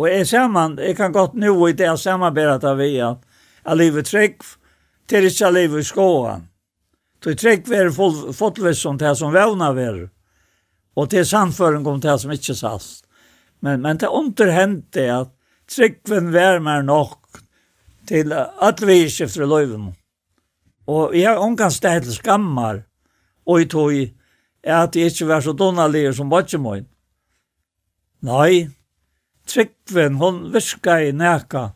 Og jeg sammen, jeg kan godt nå i det jeg samarbeidet av vi at jeg lever trygg til ikke jeg lever i skåen. Så trygg er fotvis som det som vevna vi. Og til samføring om det som ikke sast. Men, men det underhendte at tryggven vær mer nok til at vi ikke fra løyven. Og jeg har omgang sted til skammer og i tog at jeg ikke var så donalier som var min. Nei, tryggven, hon virka i neka,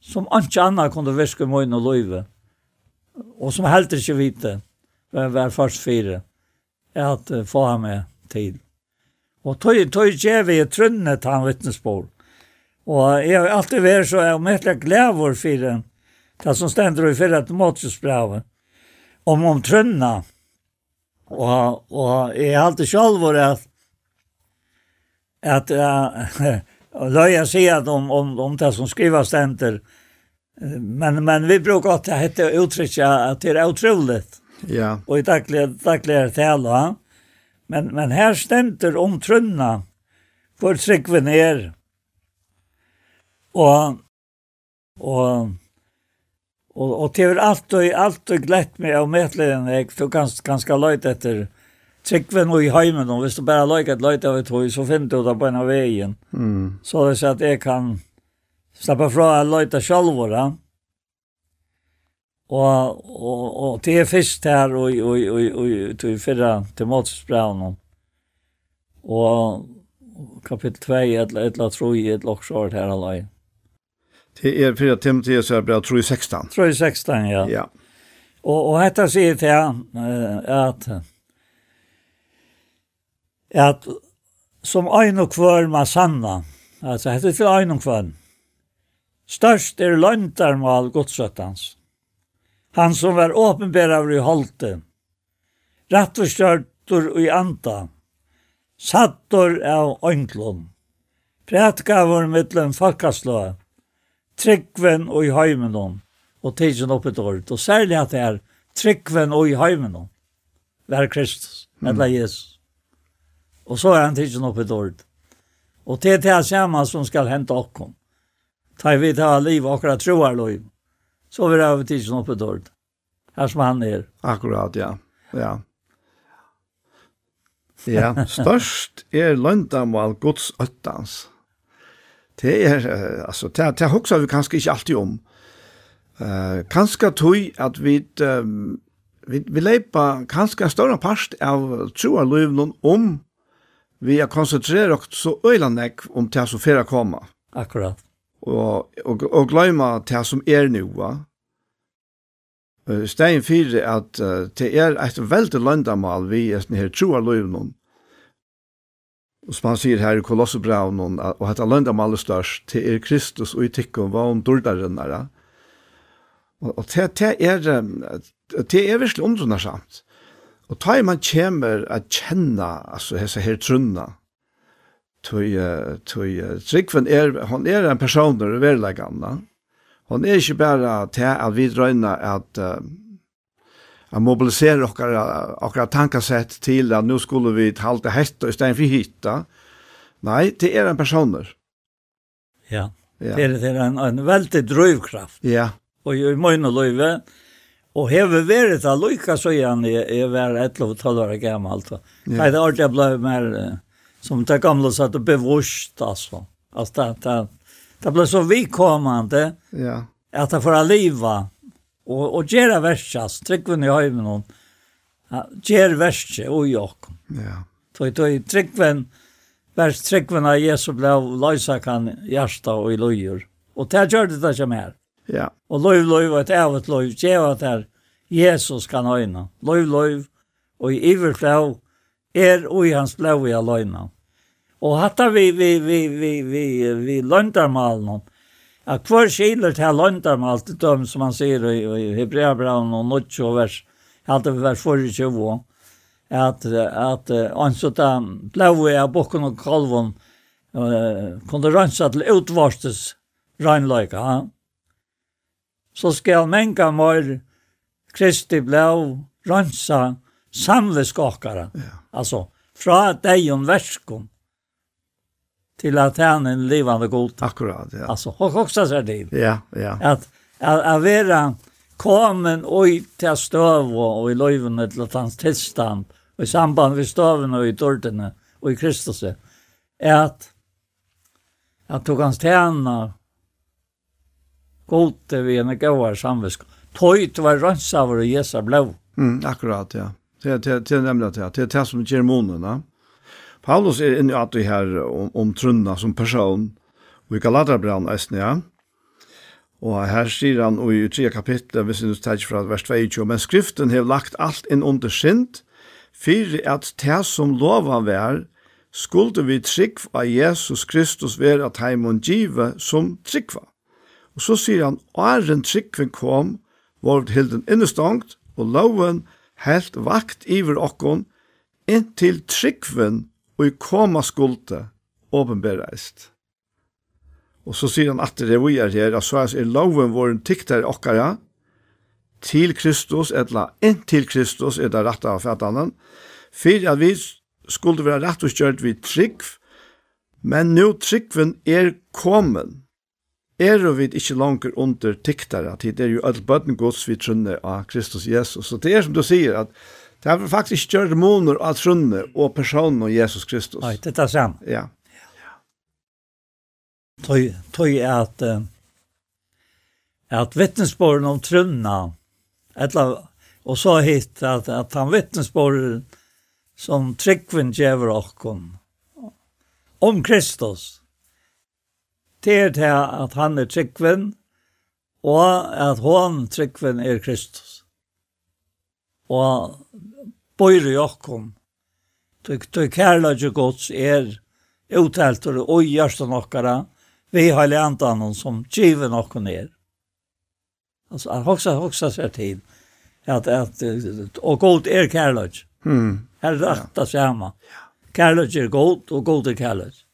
som anki anna kunde virka i møyne og løyve, og som heldur ikke vite, hvem var først fire, er at uh, få ham med tid. Og tog, tog djevi i trunnet til han vittnesbord. Og jeg har alltid vært så, jeg har møtt jeg glævor fire, det som stender i fyrre til måtsesbrevet, om om trunna, og, og jeg har alltid sjálfur at, at uh, och löja sig att om, om, om det som skriver ständer. Men, men vi brukar att det heter uttrycka att det är otroligt. Ja. Och i dagliga, dagliga tal. Ja. Men, men här ständer om trunna för tryggven är. Och, och Och och det är allt och allt och glätt med och medleden jag så ganska ganska lätt efter tryggve nu i heimen, og hvis du bare løyker et løyte av et høy, så finner du det på en av veien. Mm. Så det er at jeg kan slappe fra å løyte selv, ja. Og, og, og det er først her, og, og, og, og til fyrre til måtsbrevn, og kapittel 2, et eller annet tro i et loksjord her alene. Det er fyrre Timotheus, er bare tror i 16. Tror i 16, ja. Ja. Og, og dette sier til at, at at som ein og kvør ma sanna, altså hette til ein og kvør, størst er løntarmal godsøttans. Han som var åpenbæraver i holte. rett og størtur i anda, sattor av øynglom, prætgavur mittlen folkaslå, tryggven og i heimenom, og tidsen oppe et og særlig at det er tryggven og i heimenom, vær Kristus, eller Jesus. Og så er han tidsen upp ett ord. Och det är det samme som skal hente okkom. Ta vi ta liv och våra troar liv. Så vi har tidsen upp ett ord. Här som han är. Akkurat, ja. Ja. Ja, störst är löndamal Guds øttans. Det är, alltså, det, det hokser vi kanske inte alltid om. Uh, kanske tog att vi um, vi, vi leipa kanskje en større part av troa løvnen om vi har konsentrerat oss så öjlandet om det som fyrir koma. Akkurat. Og, og, og glömma det som er nu. Va? Stein fyrir at uh, det er et veldig løndamal vi er sånn her troa løyvnum. Og som han sier her i Kolossebraunen, og at løndamal er størst, det er Kristus og i tikkum var om dordarinnara. Og, og det, det er, det er virkelig omdrunarsamt. Og ta i man kommer at kjenne, altså hese her trunna, tui, tui, Tryggven er, hon er en person i verlegganna, hon er ikke bare til at vi drøyna at uh, at mobilisere okkara, okkara tankasett til at nå skulle vi halte hett og stein for hitta. Nei, det er en personer. Ja, ja. det er, det er en, en veldig drøyvkraft. Ja. Og i møgne løyve, Og hever vært det lykka så igjen jeg, jeg var 11-12 år gammel. Ja. Nei, det ordentlig ble mer som det gamle satt og bevurst, altså. Altså, det, det, det ble så vikommende ja. at det får liva. Og, og gjøre verset, tryggven i høymen hon. Gjøre verset og jokk. Ja. Så jeg tryggven, vers tryggven av Jesu ble løysa kan hjärsta og i løyer. Og det gjør det ikke mer. Ja. Og løyv, løyv, et evet løyv, djeva der Jesus kan øyna. Løyv, løyv, og i iverklav er ui hans blau i aløyna. Og hatta vi, vi, vi, vi, vi, vi løndarmalen, at hver skiler til løndarmal til dem, som han sier i, i Hebreabraun og Nutsjo vers, hatta vi vers 24, at, at, anså da blau i av bokken og kalvon, uh, kunne rensa til utvarstes regnløyka, ja? så skal menga mor Kristi blau rönsa samveskakare. Ja. Alltså, fra deg om verskom til at han er en livande god. Akkurat, ja. Alltså, och också så det. Ja, ja. Att, att, att komen kommen oj till stöv och i løyvene til at hans tilstand och i samband med støvene och i dårdene och i Kristus är att at tog hans tjener gode vi en gåvar samvisk. Tøyt var rønnsaver og jesa blå. Mm, akkurat, ja. Det er det nemlig det. Det er det som gjør månen, ja. Paulus er inne at vi her om, om trunna som person, og i Galaterbrann, eisen, ja. Og her sier han og i 3 kapitlet, hvis vi tar fra vers 22, men skriften har lagt alt inn under sint, for at det som lova vær, skulle vi trygg av Jesus Kristus være at heimon give som tryggva. Og så sier han, «Åren tryggven kom, var det hilden innestangt, og loven helt vakt iver okkon, inntil tryggven og i koma skulde, åpenbereist.» Og så sier han at det vi er her, at så er loven vår en okkara, til Kristus, etla inntil Kristus, er det rett av fætanen, for at vi skulle være rett og kjørt vid trygg, men nå tryggven er kommet, er vi ikke langer under tiktare, at det er jo alt bøtten gods vi trunne av Kristus Jesus. Så det er som du sier, at det er faktisk ikke gjør dæmoner av trunne og personen av Jesus Kristus. Nei, det er sant. Ja. Tøy, tøy er at uh, at vittnesbåren om trunna, etla, og så hitt at, at han vittnesbåren som tryggven djever okkon om Kristus, det er til at han er tryggven, og at hon tryggven er Kristus. Og bøyre jokkom, du kærlager gods er utteltur og gjørste nokkara, vi har leantan hon som giver nokkon er. Altså, han hoksa, hoksa seg til, at, at, og god er kærlager. Hmm. Her er ja akta samme. Kærlager er god, og god er kærlager.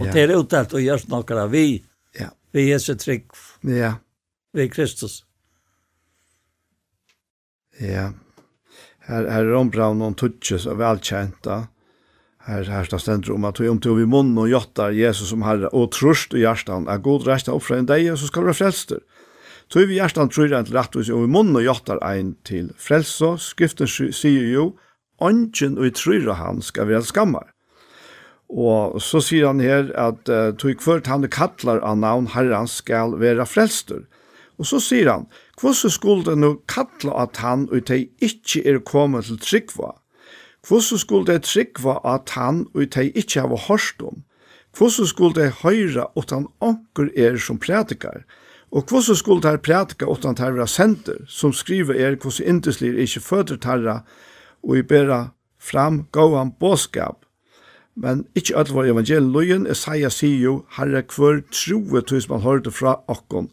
Og det er utdelt og gjørs noe av vi, ja. vi Jesu trygg, ja. vi Kristus. Ja, her, her er ombraun noen tutsis og velkjenta. Her, her står stendur om at vi omtog i munnen og jottar Jesus som herre, og trust i hjertan, er god reist opp fra en deg, og så skal du være frelster. Tog vi hjertan tror en til rettvis, og i munnen og jottar ein til frelse, skriften sier jo, ånden og i tryra han skal være skammar. Og så sier han her at uh, tog kvart han kattlar av navn herrans skal være frelster. Og så sier han, hvordan skulle det nå kattla at han og de ikke er kommet til tryggva? Hvordan skulle det tryggva at han og de ikke har hørt om? Hvordan skulle det høyre at han anker er som prædikar? Og hvordan skulle det prædika at han tar senter, som skriver er hvordan indeslir ikke føder tarra og i bæra fram gåan båskap? Men ikkje alt var evangelien, Esaia sier jo, herre kvør troe tusen man hørte fra okkon.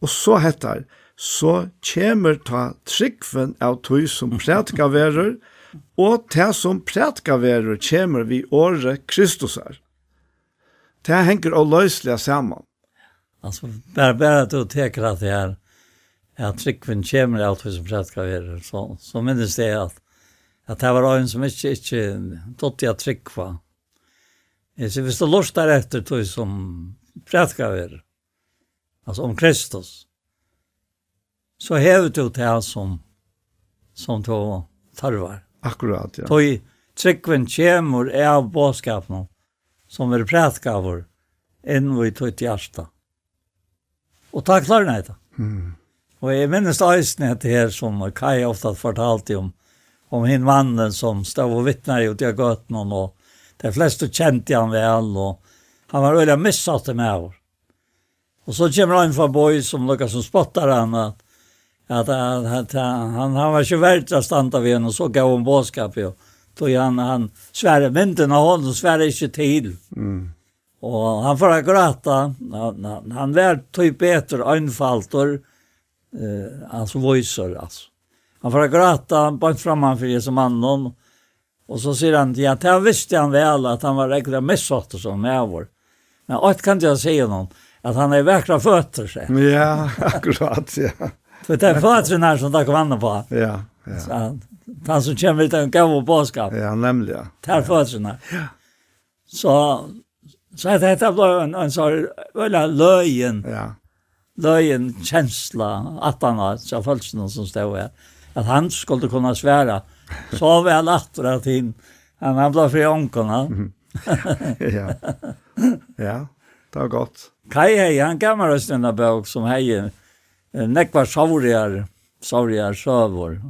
Og så hettar, så kjemer ta tryggven av tog som prætka verur, og ta som prætka verur kjemer vi åre Kristus her. Det henger og løslige saman. Altså, bare, bare at du teker at det er, at tryggven kjemer av tøy som prætka verur, så, så minnes det at, at det var en som ikke, ikke, dotter at tryggva, Jeg sier, hvis du lortar etter tog som prætgaver, altså om Kristus, så hever du til som, som tog tarvar. Akkurat, ja. Tog tryggven kjemur av båskapen som er prætgaver enn vi tog til hjärsta. Og takk klarer nei da. Mm. Og jeg minnes eisne etter her som Kai ofta fortalte om, om hinn mannen som stod og vittnar i ut i gøtten og de fleste kjente han vel, og han var veldig missatt med henne. Og så kommer han fra Boy som lukkar som spottar han, at, at, at, han, han var ikke verdt å standa ved henne, og så gav han båskap jo. Så han, han sverre mynden av hånden, sverre ikke til. Mm. Og han får gråta, han, han, han var typ etter øynfalter, eh, altså voiser, altså. Han får gråta, han framan framman for Jesu mannen, Og så sier han, ja, det visste han vel at han var ägda missått och sån med vår. Men alt kan jeg si noen, at han er verkligen føtter seg. Ja, akkurat, ja. For det er føtteren her som dere vannet på. Ja, ja. Så, han som kommer känner en gav og påskap. Ja, nemlig, ja. Det är fötterna. Ja. Så, så att detta blev en, en sånn, här løyen. Ja. Løyen, kjensla, at han har, så följts någon som stod her. At han skulle kunne svære, Ja Så väl attra till han han blev för onkarna. ja. Ja, det var gott. Kai hei, han gammar oss denne bøk som hei nekvar saurier, saurier søvor.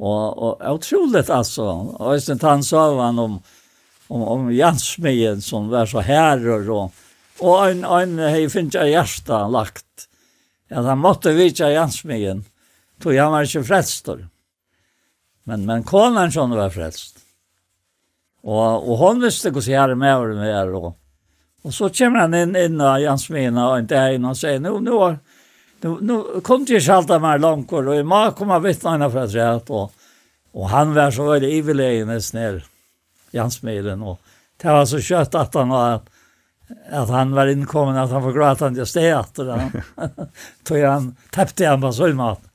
Og, og utroligt altså, og jeg synes han søvann om, om, om Jansmien som var så herrer og, og en, en hei finnes jeg hjärsta lagt. Ja, han måtte vitja Jansmien, tog han var ikke frelstor. Men, men konan sånn var frelst. Og, og hon visste hos jeg er med og med er. Og, så kommer han in in av Jans Mina och en in och säger nu nu nu, nu kom til schalta mer langt, og jeg må komme för att Trett. och och han var så väldigt ivelegen ned Jans Milen. Og det var så kjøtt at han var at han var innkommen, at han var gråt han til sted etter han. Tog han, tappte han på søvnmaten.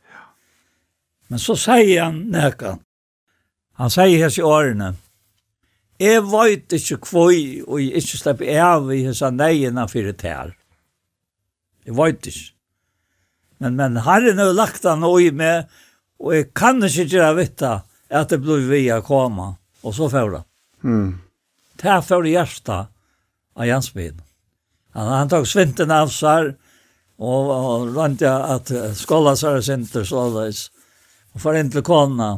Men så sier han nøkken. Han sier hans i årene, Jeg vet ikke kvøy, og jeg ikke slipper av i hans neiene for det her. Jeg vet ikke. Men, men herren har lagt han noe i meg, og jeg kan ikke gjøre vite at det blir vi å komme. Og så får det. Mm. Det er for hjertet av Jansbyen. Han, han tok svinten av seg, og, og rønte at skåla seg er sinter således. Og for en til kona,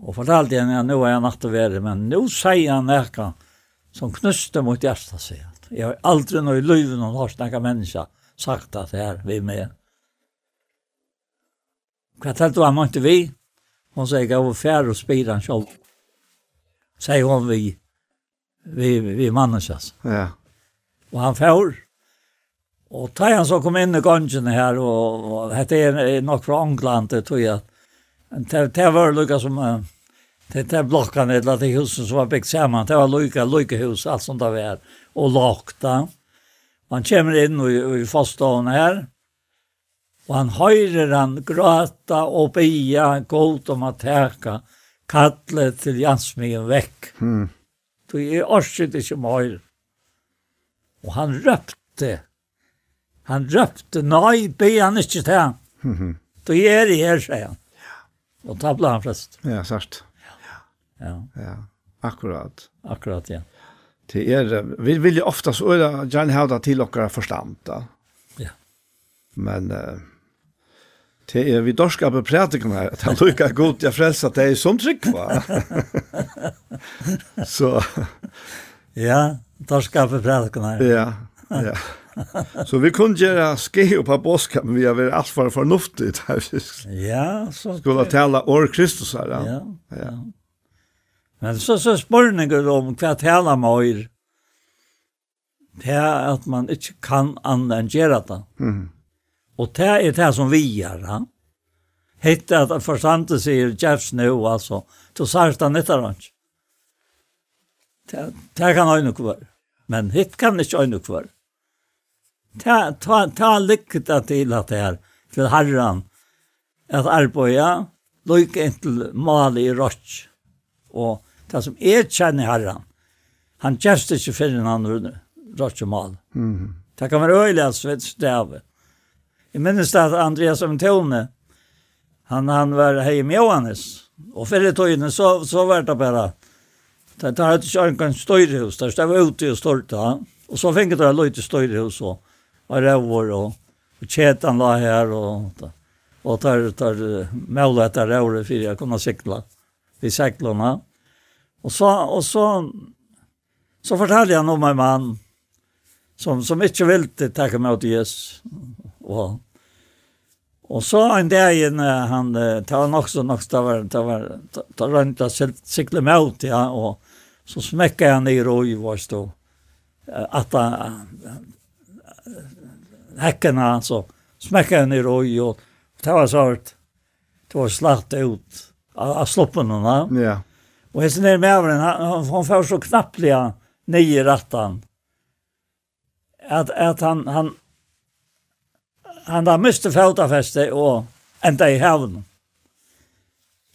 Og fortalte henne at nå er jeg natt og være, men nå sier han noe som knuste mot hjertet sier. Jeg har aldri noe i løven noen har snakket mennesker sagt at her, vi med. Hva talte han måtte vi? Hun sier, jeg var færre og spyrer han selv. Sier hun vi, vi, vi mennesker. Ja. Og han fær. Og da han så kom inn i gangen her, og, og dette er nok fra England, det tror jeg, det, det var lukka som det där blockan eller det huset som var byggt samman det var lukka lukka hus allt sånt där var och lakta man kommer in och i fastan här och han höjer han gråta och bia gott om att härka kallet til Jansmien vekk. mm. Du er orset inte mer Og han røpte. han røpte. Nei, be han inte till Du er i her, sier han Og da ble han flest. Ja, sart. Ja. ja. Ja. Akkurat. Akkurat, ja. Det er, vi vil jo ofte så er gjerne ha det til dere forstand, da. Ja. Men uh, det er vi dorska på prædikken her, at han lykker godt jeg det er som trygg, va? så. Ja, dorska på prædikken her. Ja, ja. så vi kunne gjøre ske upp på boska men vi har varit allt för förnuftigt här. ja, så skulle tala år Kristus her, Ja. Ja. ja. Men så så spårne går om vad tala mer. Det er at man ikke kan annen enn gjøre det. Mm. Og det er det som vi gjør, ja. Hette at förstande sier Jeffs nu alltså. Då särsta nettarant. Det, det kan øyne kvar. Men hitt kan ikke øyne kvar. Mm ta, ta, ta lykta til at det er, til herran, at arbeida, lykke inntil mali i rotsk. Og det som er kjenner herran, han gjerst ikke fyrir han rotsk mal. mhm Det kan være øyelig at svett stave. Jeg minnes at Andreas Aventone, han, han var hei med Johannes, og fyrir tøyene så, så var det bare, det hadde ikke ankan støyrehus, det var ute og stort, ja. og så finket det løyte støyrehus og og råvor og, og kjetan la her og, og tar, tar målet etter råvor for jeg kunne sikla i seklene. Og så, og så, så fortalte jeg om en mann som, som ikke ville takke meg til Jesus. Og, og så en dag igjen, han, det var nok så nok, det var, det var, det var rundt ikke sikle meg ut, ja, og så smekket han i røy, var stå, at han, häckarna alltså. Smäckade i och, och det var så att det var slatt ut av, av slopporna. Ja. Och hästen är med över han, han får så knappliga nio rattan. Att, att han, han, han har miste fotafäste och ända i havn.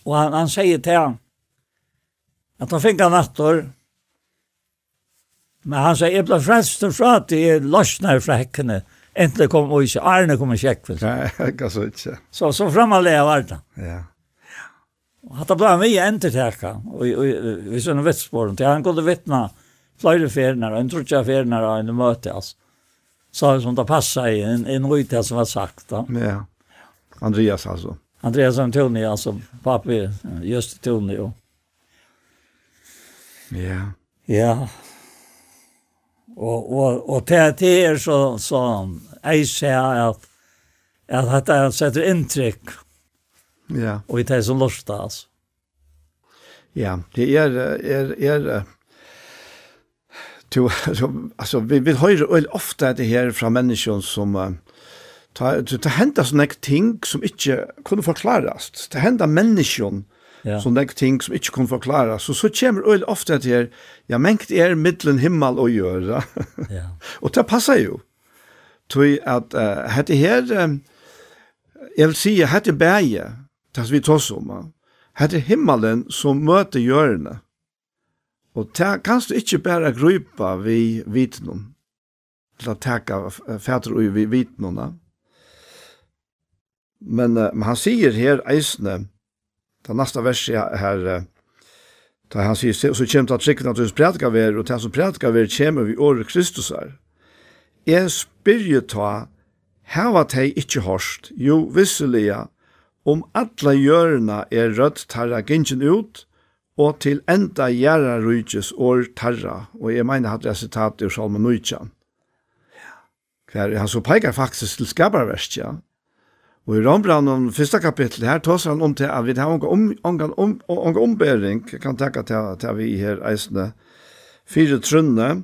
Och han, han säger till honom att han fick en nattor Men han sier, jeg ble frelst og fra at jeg løsner fra hekkene. Enten kom og ikke, Arne kom og sjekk. Nei, ikke så ikke. Så, så fremalega var det. Ja. Hatta blei mye enterteka, og vi sånne vittsporen til, han kunne vittna flere ferner, en trutja ferner og en møte, altså. Så som det passa i en, en rute som var sagt. Da. Ja, Andreas altså. Andreas Antoni, altså pappi, just Tony. Og... Ja. Ja, Og, og, og til at det er så, så jeg ser at, at dette setter inntrykk. Ja. Og i det som lort altså. Ja, det er, er, er, to, altså, vi, vi hører ofte det her fra mennesker som, uh, ta, det, det hender sånne ting som ikke kunne forklares. Det hender menneskene ja. så det ting som ikke kunne forklare. Så så kommer øl ofte at her, ja, mengt er middelen himmel å gjøre. ja. og det passer jo. Tøy at uh, hette her, um, jeg vil si, hette bæge, det vi tås om, uh, hette himmelen som møter hjørne. Og det kan du ikke bare grupa vi vitnum, til å teka fætter og vi vitnum, da. Men, men han sier her eisne, Det nästa verset här da han säger så kommer det att trikken att du predikar ver och til som predikar ver kommer vi år Kristus är. Jag spyr ta här vad hej inte hörst. Jo visseliga om alla hjörna är rött tarra gingen ut og til enda gjerra rujtjes år tarra, og jeg mener hatt jeg sitat i Salman Nujtjan. Hver, han så peikar faktisk til skabarverst, ja. Og i Rombranen, første kapittel, her tås han om til at vi har unga, om, unga, om, unga ombering, kan tenke til, til vi her eisene, fire trunne,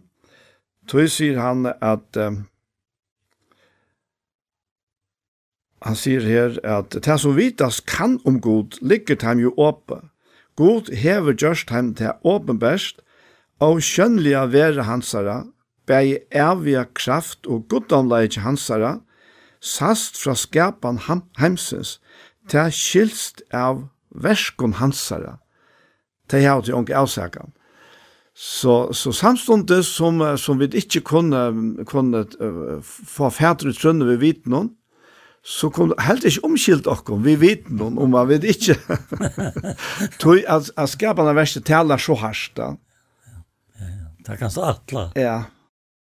tog sier han at, um, han sier her at, det som vitas kan om god, ligger dem jo åpe. God hever gjørst dem til åpenbest, og skjønnelige være hansara, bei evige kraft og goddomleik hansara, sast fra skapan heimsins, ta skilst av verskon hansara. Ta hevur til onk avsakan. Så så samstundes som som vi ikkje kunne kunne uh, få fætur ut trønne vi vet noen, så kom helt ikkje omskilt okkom, vi vet noen om man vet ikkje. tog at, at skapan av verset talar så harskt da. Ja, ja. Det kan stå atla. Ja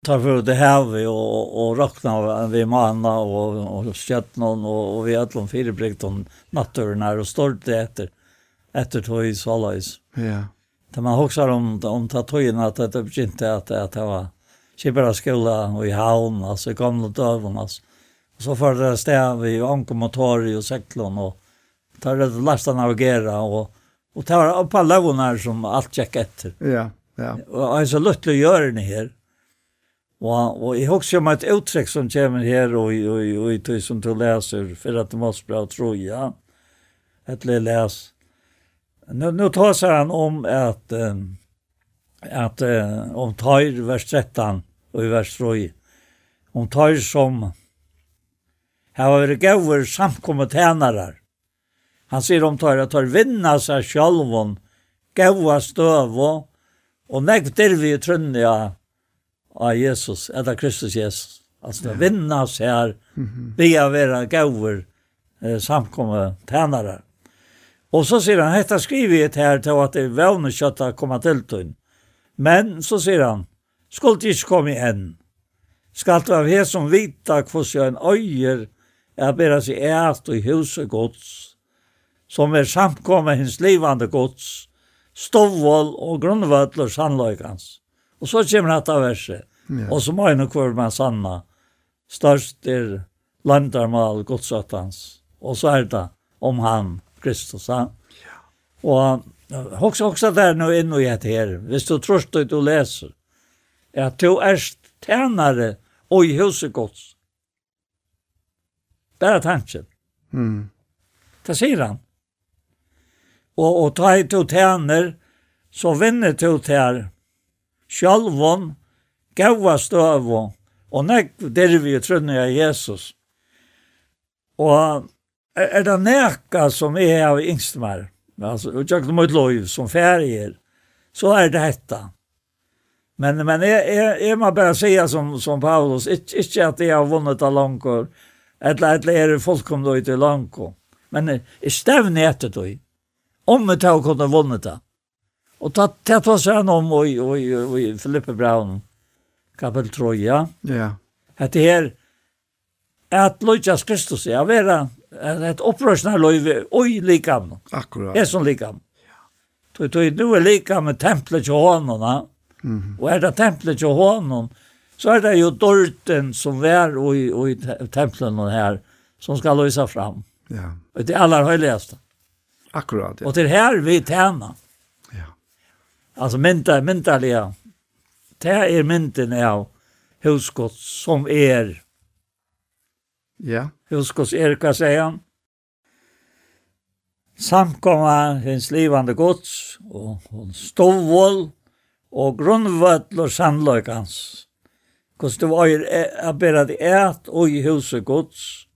tar för det här vi och och rockna vi manna och och stjärnan och och vi allom fyra brygton naturen här och stolt efter efter toy swallows. Ja. Det man också om om tatojen att det begynte att att det var Kibra skola och i havn, alltså i gamla dövon, alltså. Och så för det stäv vi ankomotori och seklon och tar det lasta navigera och och tar upp alla vonar som allt check efter. Ja, ja. Och alltså luttlo gör ni här. Og, og jeg husker om et uttrekk som kommer her og, og, og, og tog som du leser, for at det måste bra tro, ja. Et lille les. Nu, nå tar seg han om at, at om tar vers 13 og i vers 3, om tar som har vært gøver samkommet tjenere. Han sier om tar at tar vinna seg sjálvon, gøver støv og nekv dirvi i ja av Jesus, eller Kristus Jesus. Altså, ja. vinna oss her, vi er vera gauver, eh, samkomme tænare. Og så sier han, hetta skriver jeg her til at det er vevne kjøtta komma til tøyn. Men, så sier han, skuld ikke komme igjen. Skal du av her som vita hvordan jeg en øyer er bedre seg eit og huset gods, som er samkomme hins livande gods, stovvål og grunnvøtler sannløykans. Og så kommer dette verset. Ja. Og så må jeg nok være med sanna. Størst er landarmal godsattans. Og så er det om han, Kristus. Han. Ja. Og Hoxa hoxa der nå inn og gjett her. Hvis du tror du du leser. Ja, du är tjänare og i huset Guds. Bare tanken. Mm. Det sier han. Og, og ta i to tjänar så vinner to tjänar sjálvon, gaua støvon, og nekk dervi trunni av Jesus. Og er det neka som er av yngstmar, altså, og tjøkken mot lov som ferier, så er det hetta. Men, men jeg, jeg, jeg må bare säga som, som Paulus, ikke, ikke at jeg har vunnet av langkår, eller at jeg er fullkomne ut i langkår, men jeg stevner etter det. Om vi tar kunne vunnet det. Och ta ta ta han om och och och Filippe Brown kapel Troja. Ja. Det här at Lucas Kristus är vara ett upprörsna löv oj likam. Akkurat. Er är som likam. Ja. Då nu är likam med templet till honom. Mm. Og er det templet till honom så är det ju dorten som vær och i, och i templen här som ska løysa fram. Ja. Det aller høyligaste. Akkurat. Ja. Och det här vi tjänar. Alltså mynta myntaliga Det är menten av huskott som är. Ja. Huskott är vad säger han? Samkomma hins livande gods och hon stovvål och grundvötl och samlöjk hans. Kost det var ju att bära det ät och i huset gods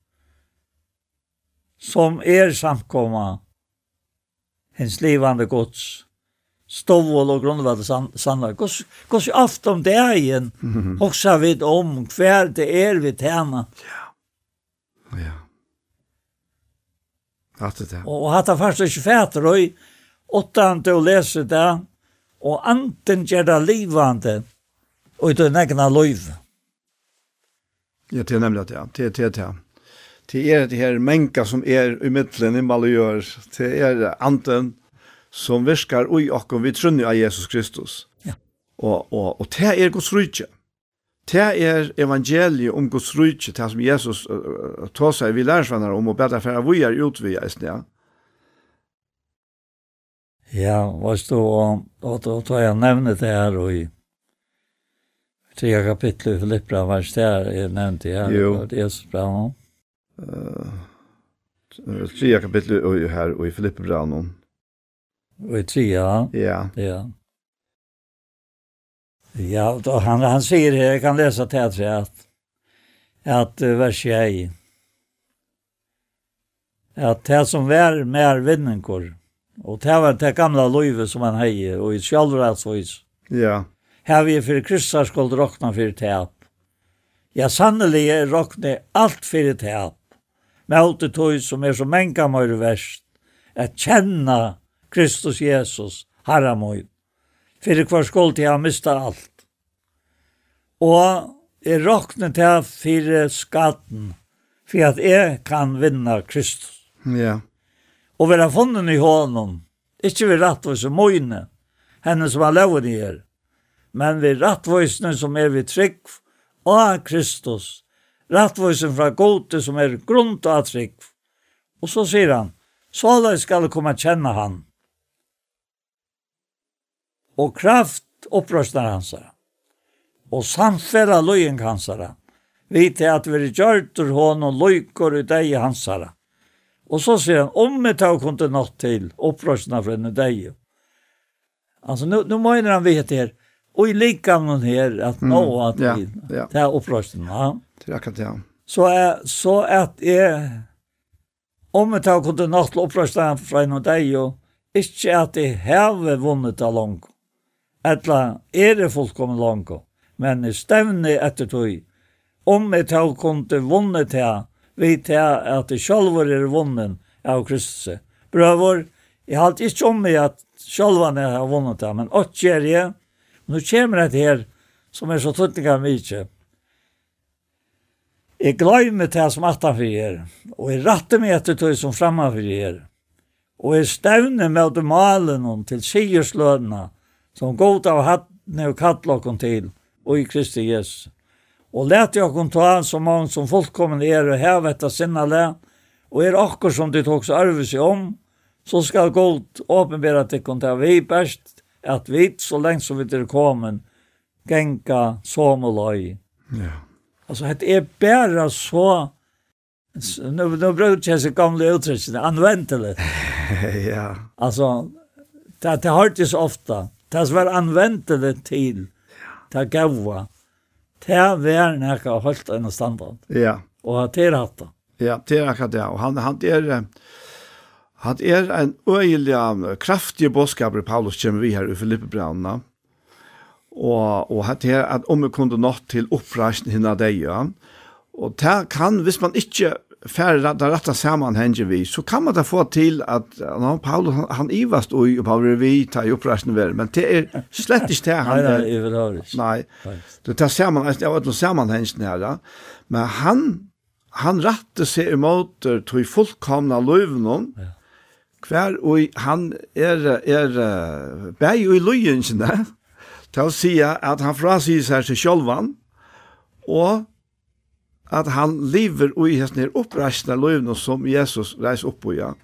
som er samkomma hins livande gods stovål og grunnvalde sannar. Gås jo ofte om det igjen, også vid om hver det er vi tjener. Ja. Ja. Hatt det. Og hatt det faktisk ikke fæt, røy, åttan til å lese det, og anten gjør det livande, og i det negna løyv. Ja, det er nemlig at ja, det er det, det det. Det er det her menka som er umiddelende i Maløyør, det er anten, som virkar ui okkom vi trunni av Jesus Kristus. Ja. Og, og, og det er Guds rydtje. Det er evangeliet om Guds rydtje, det som Jesus uh, tar seg vi lærersvenner om og bedre for at vi er utvig i sted. Ja, vad du, og da tar jeg nevne det her og i tre kapitlet i Filippra, vers det her nämnt det her, og det er så bra nå. Uh, kapitel och här och i Filippra, Og i trea? Ja. Ja. Ja, då, han, han säger här, kan läsa till att, at, att vers 1, Att det som var mer vinninkor, och det var det gamla livet som han heier, och i självrättsvis. Ja. Här vi för Kristus skall råkna för täp. Ja, sannolikt är råkna allt för täp. Med allt det tog som är så mänka mer värst. Att känna Kristus Jesus, Herre min, for hver skuld til jeg mista alt. Og jeg råkner til for skatten, for at jeg kan vinna Kristus. Ja. Og være funnet i hånden, ikke ved rettvise møyne, henne som har lovet i her, men ved rettvisene som er ved trygg av Kristus, rettvisen fra gode som er grunn av trygg. Og så sier han, så skal du komme kjenne han, og kraft opprøstar hansara. Og samfella løyen hansara. Vite at vi gjørtur hon og løykor i deg hansara. Og så sier han, om vi tar kun til nått til opprøstarna fra henne deg. Altså, nu, nu mener han vite her, og i likamen her, at nå at vi mm, ja, ja. tar opprøstarna. Det er akkurat det, ja. Så, så at jeg, om vi tar kun til nått til opprøstarna fra henne deg, ikke at jeg har vunnet av langt etla er det fullkommen langt. Men i stevne etter tog, om jeg tog kunne vunne til, vi til at jeg selv er vunnen av Kristus. Brøver, jeg har ikke om meg at selv er har vunnet til, men åt gjør jeg. Nå kommer det her, som er så tøttning av mye. Jeg glemmer til som atan for er, og jeg retter meg etter tog som fremme for er. Og jeg stevner med malen til sigerslønene, som god av hattne og kattlokken til, og i Kristi Jesus. Og lät jag kon ta så många som fullkommen er och här vetta sinna lä och er akkur som det så arve sig om så ska god uppenbara det kon ta vi bäst att vi så länge som vi det kommer genka somoloj. Ja. Alltså det är bara så nu nu brukar jag så gamla uttryck använda det. ja. Alltså det det har det så ofta Det var anvendelig til det gaua. Det var nekka holdt en standard. Ja. Og det er hatt det. Ja, det er akkurat det. Og han, han er... Han er en øyelig kraftig bådskaper Paulus kommer vi her i Filippebrannene. Og, og han er at om vi kunne nått til oppreisning henne av deg, ja. Og det kan, hvis man ikke färre där rette sammanhängen vi så kan man da få til at no, Paulus han, han ivast og ju Paulus vi tar ju uppresten ved, men det er slett ikke det han nei, nej nei. det tar samman vet jag sammenhengen her, da. men han han rette seg imot emot till fullkomna löven ja. hver og han er, er bæg og i där til å si at han frasier sig självan og at han lever i hesten her oppreisende løvene som Jesus reiser opp på, Ja.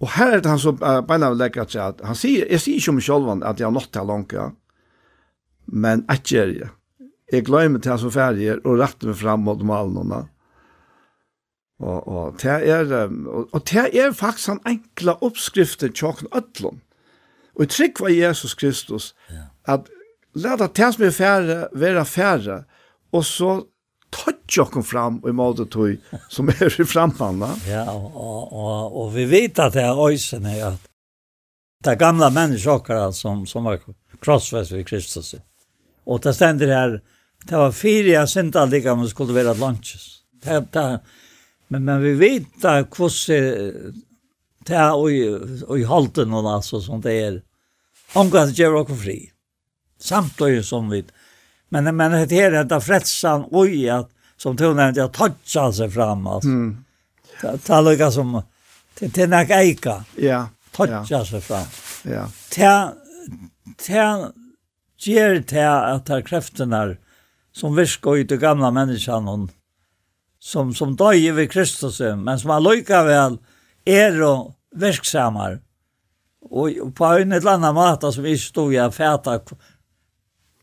Og her er det han som uh, beina vil legge seg at han sier, jeg sier ikke om sjølven at jeg har nått til langt, ja. men ikke gjør jeg. Jeg glemmer til han som ferdig er, og retter meg frem mot malene. Og, og, det er, og, og det er faktisk en enkla oppskriften tjokken ødlom. Og jeg trygg var Jesus Kristus, at lærte det som er færre, være færre, og så tøtt jokken fram i måte tøy som er i frampanna. Ja, og, og, og vi vet at det er øysene at det er gamla mennesker som, som var krossfest ved Kristus. Og det stender her, det var fire jeg synte aldri om det skulle være lunches. Det, det, men, men vi vet at hvordan det er og i halten og altså som det er omgang til å gjøre fri. Samtidig som vi vet Men, men det är det där frätsan oj att som du nämnde att toucha sig fram alltså. Mm. Det ta lika som till till när eika. Ja. Toucha ja. sig fram. Ja. Ta ta ger ta att ta krafterna som viskar ut de gamla människan hon som som döjer vid Kristus men som har lika väl är då verksammar. Och på en eller annan måte som vi stod jag fäta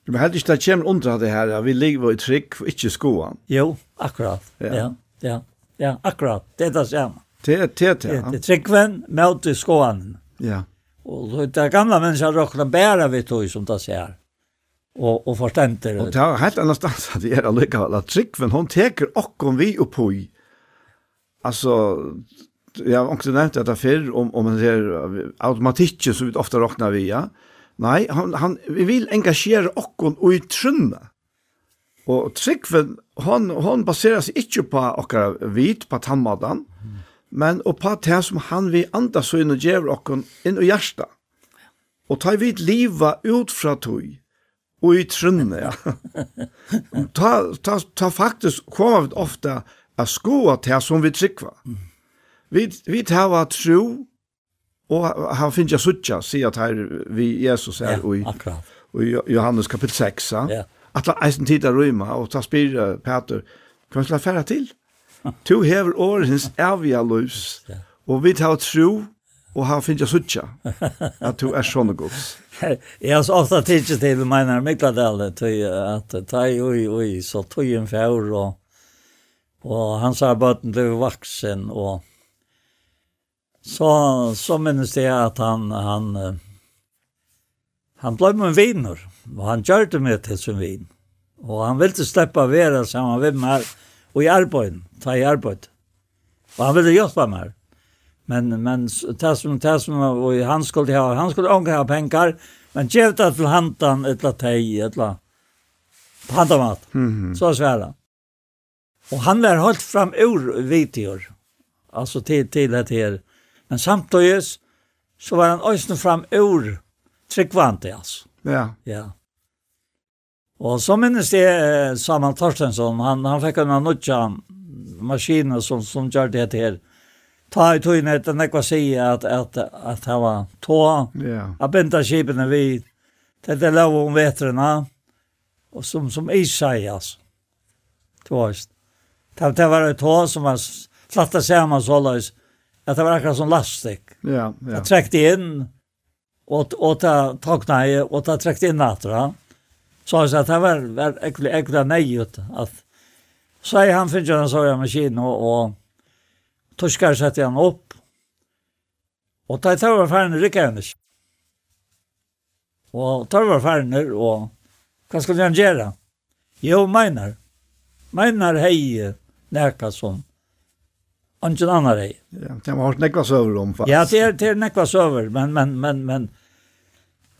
Du må heldig ikke det kommer under det her, at vi ligger i trygg og ikke skoan. Jo, akkurat. Ja. ja, ja, ja, akkurat. Det er det samme. Det er det, ja. Det er tryggven, med møte skoan. Ja. Og det er gamle mennesker råkna bæra vi tog som det ser. Og, og forstenter. Og det er helt annet stans at det er allikevel at tryggven, hun teker okkom vi oppoi. Altså, jeg har også nevnt dette før, om, om man ser automatikken som vi ofte råkner vi, ja. Mm Nei, han, han, vi vil engasjere okkon og i trunne. Og tryggven, han, han baserer seg ikke på okkar vit, på tannmadan, mm. men og på det som han vil andas så inn og gjøre okkon inn og hjärsta. Og ta vid liva ut fra tog, og i trunne, ja. ta, ta, ta faktisk, kommer vi ofta a skoa til som vi tryggva. Mm. Vi, vi tar tro, Og han finner jeg suttja, sier at her vi Jesus er ja, i i Johannes kapittel 6. Ja. Att eisen tid er røyma, og ta spira Peter. Kan ska färra til? Tu hever årens løs, ja. og vi tar tro og han finner jeg suttja, at du er sånne gods. Jag så ofta tidsi till menar Mikladal till at ta oj oi, så tog en fjord, og, og han sa bara att blev og, så, så minnes det at han, han, han ble med en viner, og han gjør det med til sin vin. Og han ville slippe å være sammen med meg og i arbeid, ta i arbeid. Og han ville hjelpe meg. Men, men det som, det som, og han skulle ha, han skulle ånge ha penger, men gjør det til hantan, et eller teg, et eller pantamat. Mm -hmm. Så svära Og han var holdt fram ur vitior, alltså till till det här Men samtidigt så var han ösnen fram ur tryggvante alltså. Ja. Ja. Och så minnes det eh, Samuel Torstensson, han, han fick en nutja maskiner som, som gjør det her. Ta i tog in ett ekva säga att, att, att, han var tå. Ja. at binda kipen vid. Det är lov om vetrarna. Och som, som isai Tvåst. Det var. Det, det var ett tå som var slatta samman så løs. Mm at det var akkurat som lastik. Ja, ja. Jag träckte in och och ta takna och ta träckte in natten. Så jag sa att det var var äckligt äckligt nej ut att så är han finns en sån maskin och och torskar sätter han upp. Och ta tar var färden rycker han. Och tar var färden och vad ska han göra? Jo, menar. Menar hej näka som ingen annan ej. Ja, det har varit nekva söver om fast. Ja, det är det är nekva söver, men men men men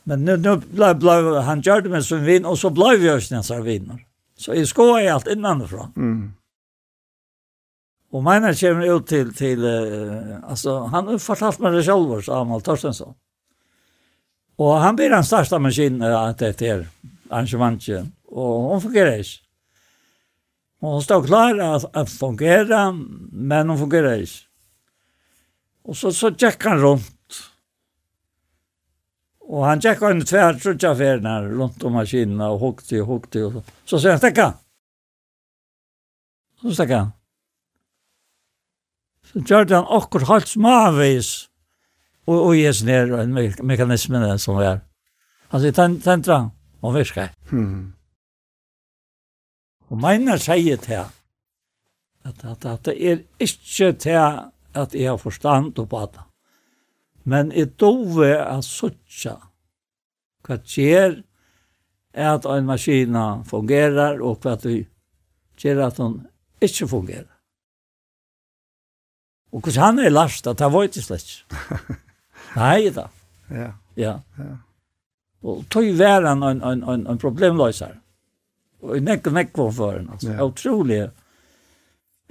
men nu nu blev blev han gjorde med som vin och så blev jag sen så vinner. Så i skoa är allt innanför. Mm. Och mina kommer ut till till uh, alltså han har fortalt mig det själv så Amal Torstensson. Och han blir den största maskinen att det är arrangemanget. Och hon fungerar inte. Og hun stod klar at, at fungera, men hun fungerer ikke. Og så, så tjekk han rundt. Og han tjekk han tvær trutja ferna rundt om maskinen, og hukte og hukte. Og så. så sier han, stekka! Så stekka han. Så gjør han okkur halvt smavis og, og ges ned me mekanismen som er. Han sier, tentra, og viskar. Mhm. Og meina sier til at, at, at det er ikke til at jeg har forstand på det. Men jeg dove at suttja hva skjer at en maskina fungerer og hva du gjør at den ikke fungerer. Og hvordan han er lasta, det var ikke slett. Nei da. Ja. Ja. ja. Og tog være en, en, en, en problemløsere. Og i nekko nekko fören alltså. Ja. Otroligt.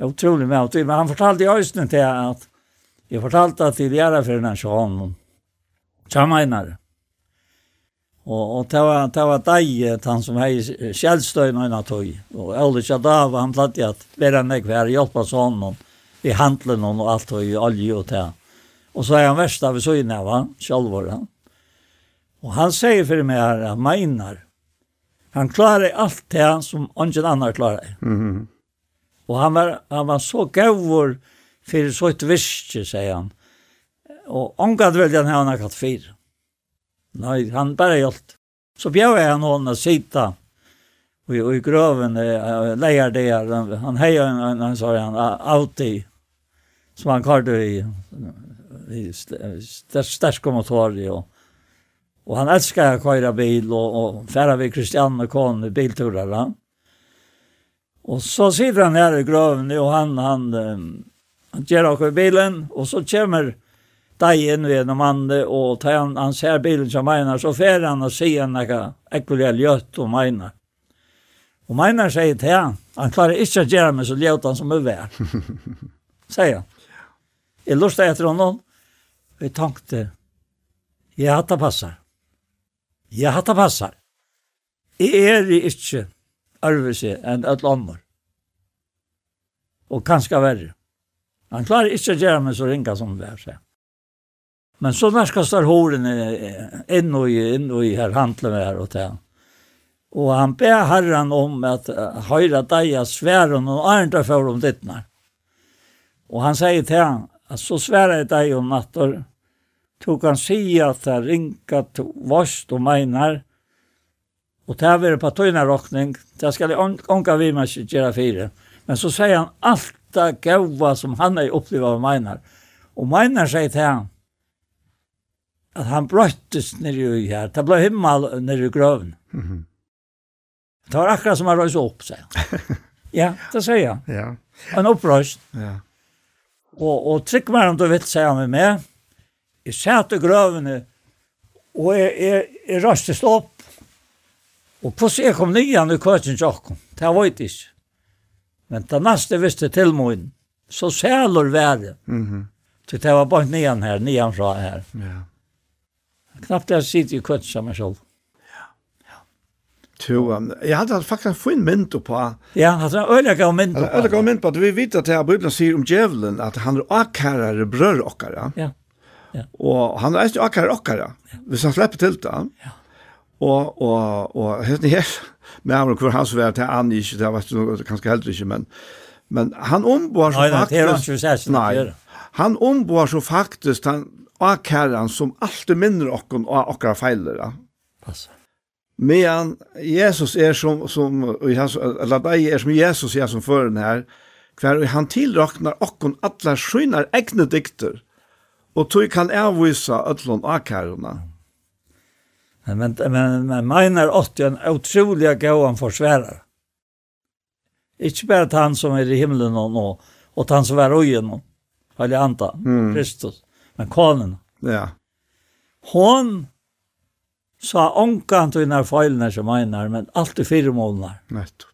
Otroligt med Men han fortalte i øyne til at jeg fortalte att tidigare för den här tjahan. Tjamajnare. Og, och det var det var deg, han som hej självstöjna en tog. Og Ole Kjadav, han platte att vara nekko här hjälpa så honom i handelen og alt og i olje og det. Og så er han verst av så inne va, självor han. Och han sier for meg her, att Majnar Han klarar alt det som ingen annan klarar. Mm -hmm. Och han var, han var så gavor för så et visst, sier han. Och omgatt vel den han har katt fyr. Nej, han bara gjort. Så bjöd han honom sita sitta och i, och i gröven, det her. Han heier en, en, en, sorry, han, alltid som han kallade i, i, st- i, i, i, i, i, i, i, i, i, i, i, i, i, i, i, i, i, i Och han älskar att köra bil och, och färra vid Christian och Kahn bilturare. Och så sitter han her i grøven, og han, han, han, gjør ger åker bilen og så kommer deg inn ved en mann, og tar han, han ser bilen som menar så fer han och ser noe ekvivalent ljøtt och menar. Og menar sier til han, han klarer ikke å gjøre meg så ljøtt han som er vær. Sier han. Jag lustar efter honom. jeg tenkte, ja det passer. Ja, hatt det passar. Jeg er ikke arvese enn et lommer. Og kanskje verre. Han klarer ikke å gjøre meg så ringa som det er, sier Men så nærkast der horen inn og i, inn og i her handler med her og til han. Og han ber herren om at høyre deg av sværen og andre for om dittnar. Og han sier til han, at så sværer jeg deg om natter, Du kan si at det er ringa til vårst og meinar, og det er vært på tøyna råkning, det skal jeg ånka vi med ikke gjøre fire. Men så sier han alt det gaua som han er opplevd av meinar. Og meinar sier til han, at han brøttes nere i her, det ble himmel nere i grøven. Mm -hmm. Det var akkurat som han røys opp, sier han. ja, det sier han. Ja. Han opprøst. Ja. Og, og trykk meg om du vet, sier han med meg, Jeg satt i grøvene, og jeg, jeg, jeg rastes opp, og hvordan jeg kom nyan i køtjen tjokken, det var ikke ikke. Men det neste visste til min, så sæler været. Mm -hmm. Så det var bare nyan her, nyan fra her. Ja. Knappt jeg sitter i køtjen jeg selv. Jo, jeg hadde faktisk en fin mynd på. Ja, han hadde en øyelig mynd på. Øyelig mynd på at vi vet at det er Bibelen sier om djevelen at han er akkærere brør okkara. Ja. Og han er ikke akkurat akkar, hvis han slipper til det. Ja. Og, og, og helt her, med ham og hvor han så var til han ikke, det var kanskje heller ikke, men, men han omboar så faktisk... Nei, det er han ikke særlig. Nei, han omboar så faktisk den akkaren som alltid minner okken og akkar feiler. Ja. Passa. Men Jesus er som, som eller deg er som Jesus er som føren her, hver han tilraknar okken atler skynar egne dikter, Og tog kan avvisa ötlån akkarna. Men, men, men, men Meinar åtti en utroliga gåan forsvärare. Ikke bare til han som er i himmelen og nå, og til han som er i øyen, eller anta, mm. Kristus, men konen. Ja. Hon sa ånkan til henne feilene som mener, men alt i fire måneder. Nettopp.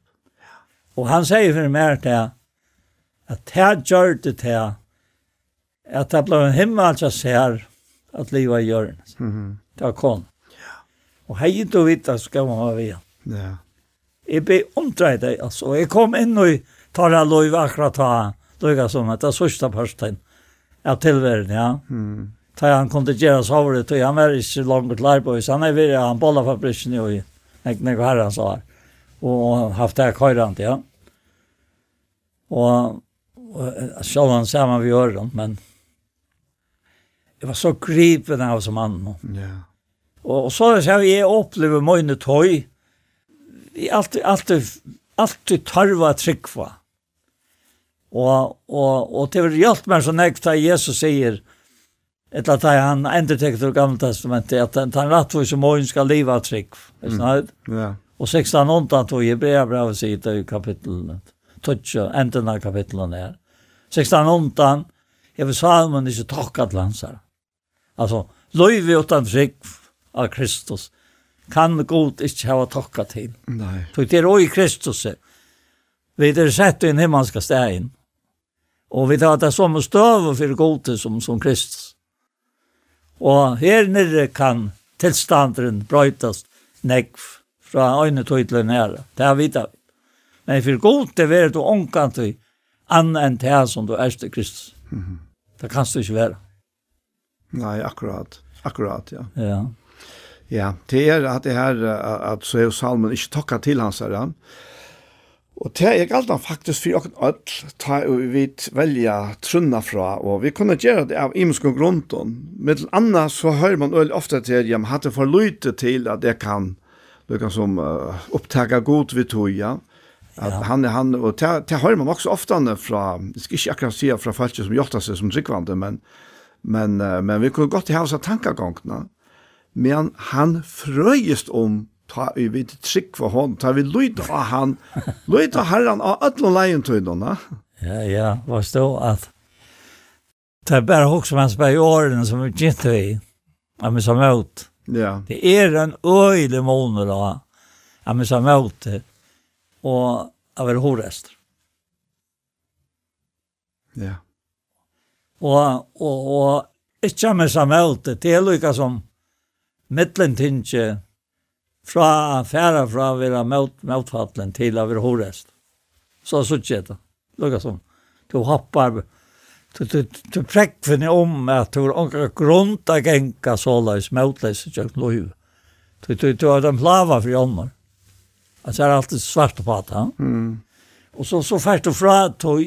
Og han sier for meg til at det gjør det til at det ble en himmel som ser at livet i jorden. Mm. Det var kom. Ja. hei hej då vita skal man ha vi. Ja. Jag blev omtränad dig alltså. Jeg kom inn og tar alla lov akkurat ta. Då som att det sista parten av tilværen, ja. Mm. Ta han kom till Geras Havre och han var ikke inte långt lärboys. Han er vid han bollafabriken i Nekne och herran sa här. Och haft det køyrant, ja. Og, og själv han ser man vid öron, men jeg var så gripen av som mann. Ja. Og, og så har jeg opplevd mine tøy. Jeg alltid, alltid, alltid tarva tryggva. Og, og, og det har hjulpet meg så nekt at Jesus sier, etter at han endertekter til gamle testamentet, at han, han for som morgen skal liva trygg. Mm. Ja. Og 16 åndan tog i brev brev sier det i kapitlet. Tøtja, enden av kapitlet her. 16 åndan, jeg vil salmen ikke takka til hans her. Altså, løyvi utan trygg av Kristus kan god inte hava tokka til. Nei. Så det är i Kristus. Vi er sett i en himmelska stägen. Og vi tar det som støv for god som, som Kristus. Og her nere kan tilstanderen brøytast negv fra øyne tøytlen her. Det har vi da. Men for god det du omkant i annet enn det som du er til Kristus. Det kan du ikke være. Nej, akkurat. Akkurat, ja. Ja. Ja, det er at det her, at så är salmen ikke tacka til hans herre. Og det er galt faktisk for åkken ødel, ta vi velja trunna fra, og vi kunne gjøre det av imenske grunden. Med anna så hører man øyelig ofte til, ja, man hadde for lyte til at det kan, det kan som uh, opptaka god vi tog, ja. At ja. han, han, og det, det hører man også ofte fra, jeg skal ikke akkurat si fra folk som gjør seg som tryggvande, men Men, men vi kunne godt ha oss av tankegångene. Men han frøyest om ta i vid trygg for hon ta vi lyd av han, lyd av herren av ødel og leientøydene. Ja, ja, vad stå at det er bare hos som hans i årene som vi gitt vi ja men som ut Ja. Det är en øylig måned då ja men som ut og av er horest. Ja og, og, og ikke med seg møte, det er lykka som midlentinje fra færa fra å være møt, møtfattelen til å være horest. Så så ikke det. Lykka som du hoppar, du, du, du prekvinni om at du har ongra grunn til å genka såleis møtleis i kjøkken loiv. Du, du, du har den plava for jommer. Altså er alltid svart på pata. Mm. Og så, så fært du fra tog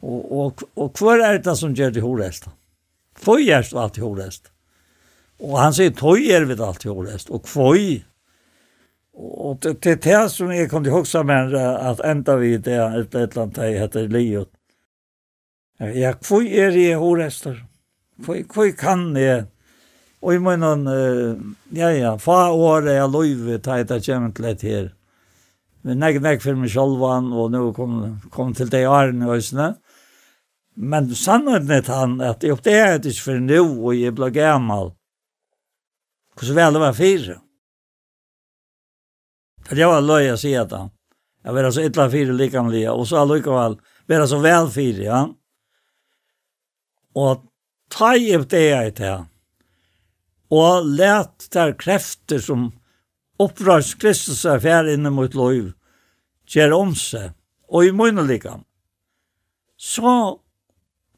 Og, og, og hver er det som gjør det horest? Hvor er det alltid horest? Og han sier, tog er vi alltid horest, og hvor? Og det, det er det som jeg kom til å huske med, at enda vi det er et eller annet jeg heter Liot. Ja, hvor er det horester? Hvor, hvor kan jeg? Og jeg uh, ja, ja, fa året jeg løyve, ta et av kjemmet lett her. Men nek, nek for meg sjølvan, og nå kom, kom til det årene i øsene. Ja Men sannheten er han at jeg oppdaget ikke for nå, og jeg ble gammel. Hvordan vel det var fire? For jeg var løy å si at han. Jeg var så ytla fire likamlige, og så allikevel var så vel fire, ja. Og ta i oppdaget til han. Og let der krefter som opprørs Kristus er fjær inne mot løy, gjør om seg, og i munnen likam. Så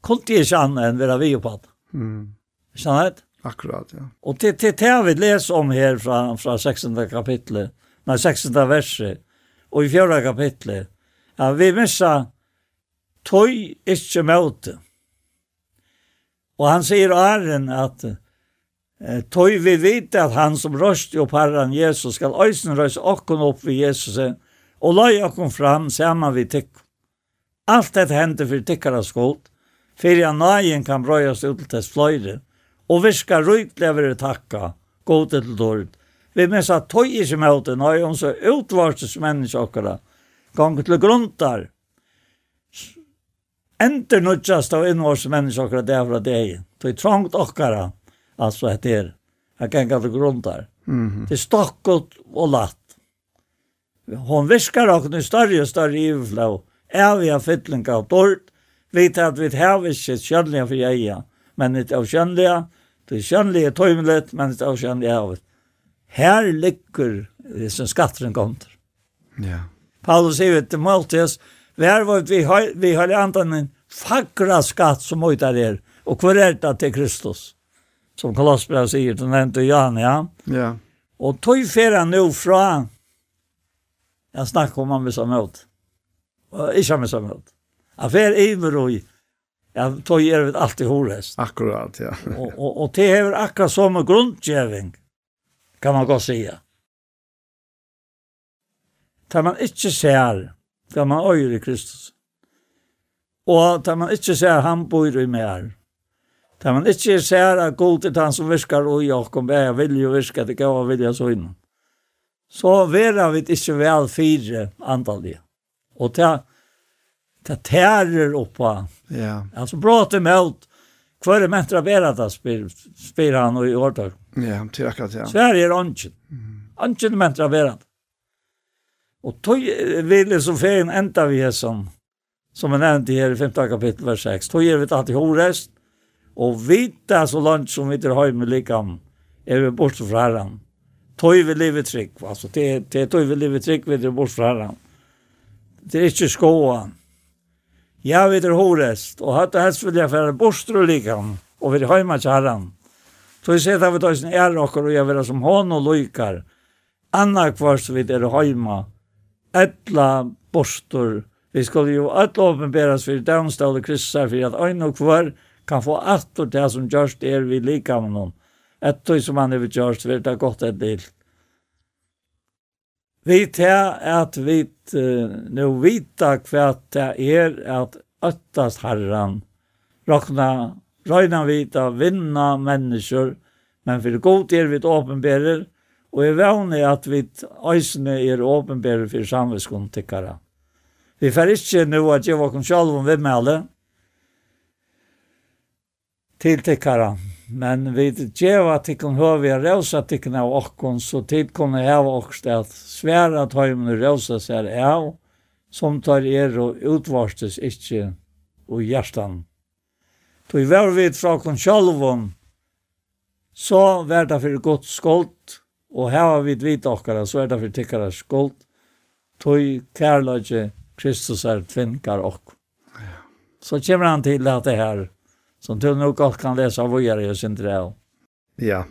kunde jag ikke annet enn være vi på det. Mm. Känner det? Akkurat, ja. Og det det det vi läser om her fra, fra 16 kapitlet, nei, 16 verset og i 4. kapitlet. Ja, vi missa tog ikke møte. Og han sier æren at tog vi vite at han som røste opp herren Jesus skal øysen røse okken opp ved Jesus og løy okken fram sammen vi tikk. Alt dette hendte for tikkere skuld fyrir at nøyen kan brøyast ut til tess fløyre, og virka røykle vere takka, gode til dård. Vi minns at tøy i som høyte nøyen, så utvarses mennesk okkara, gong til gruntar, enter nudjast av innvars mennesk okkara det fra deg, tøy trångt okkara, altså etter, jeg kan ikke til gruntar. Mm -hmm. Det er stokkot og latt. Hon viskar okkara større og større iverflav, evig av fytlinga og dård, vet at vi har ikke kjønnelige for jeg, men det er kjønnelige, det er kjønnelige tøymelig, men det er kjønnelige av det. Her ligger det som skatteren kommer. Ja. Paulus sier til Maltes, vi har vært vi har, vi har antan en fagra skatt som utar er, og hvor er det til Kristus? Som Kolossbrev sier, den nevnte Jan, ja? Ja. Og tog fyrir nu nå fra, jeg snakker om han med seg ut. og ikke han med seg møt, Jag är iver och jag tog er det allt i horest. Akkurat, ja. och, och, och det är akkurat som grundgeving, kan man gå säga. Tar man inte ser, tar man öjer i Kristus. Og tar man ikke ser han bor i mer. Tar man ikke ser at god er han som virker og jeg kom bare vilje og det til gav og vilje så innan. Så vera vi ikke vel fire antallige. Og ta det tærer oppa. Ja. Alltså bråte mot kvar er mentra berata spyr spyr han og i årtak. Ja, till akkurat ja. Sverige är anchen. Anchen mentra berat. Och tog ville så fin ända vi som som er nevnt i här i femte kapitel vers 6. Tog er vi att i horest och vita så langt som vi drar hem likam är vi bort från herren. Tog vi livet trygg, alltså det det tog vi livet trygg, vi drar bort från herren. Det är ikke skoan Ja, vi er horest, og hatt og helst vil jeg fære bostur og likan, og vi er heima tjaran. Så jeg ser at vi tar sin ære okker, og jeg vil som hån og lykar, anna kvart vi er heima, etla bostur, vi skulle jo etla åpenberas for downstall og kristar, for at ein og kvar kan få attor til det som gjørst er vi likan noen, etla som han er vi gjørst, vil er det godt et delt. Vi tar at vi nu vita hva det er at öttast herran råkna røyna vita vinna mennesker men for god er vi åpenberer og jeg vannig at vi øysene er åpenberer for samvetskuntikkara. Vi får ikke nu at jeg var kun sjalv om vimmele til tikkara. Men vi djeva tikkun høvi a rausa tikkun av okkon, så tid kunne heva okkst at sværa tøymen rausa seg av, som tar er og utvarstes ikkje og hjertan. Tog var vi fra kon sjalvon, så var det for godt skolt, og heva vi vit okkara, så er det for tikkara skolt, tog kærløyge Kristus er tvinkar okk. Så kommer han til at det her, som du nog godt kan läsa vad gör jag sin dräl. Ja.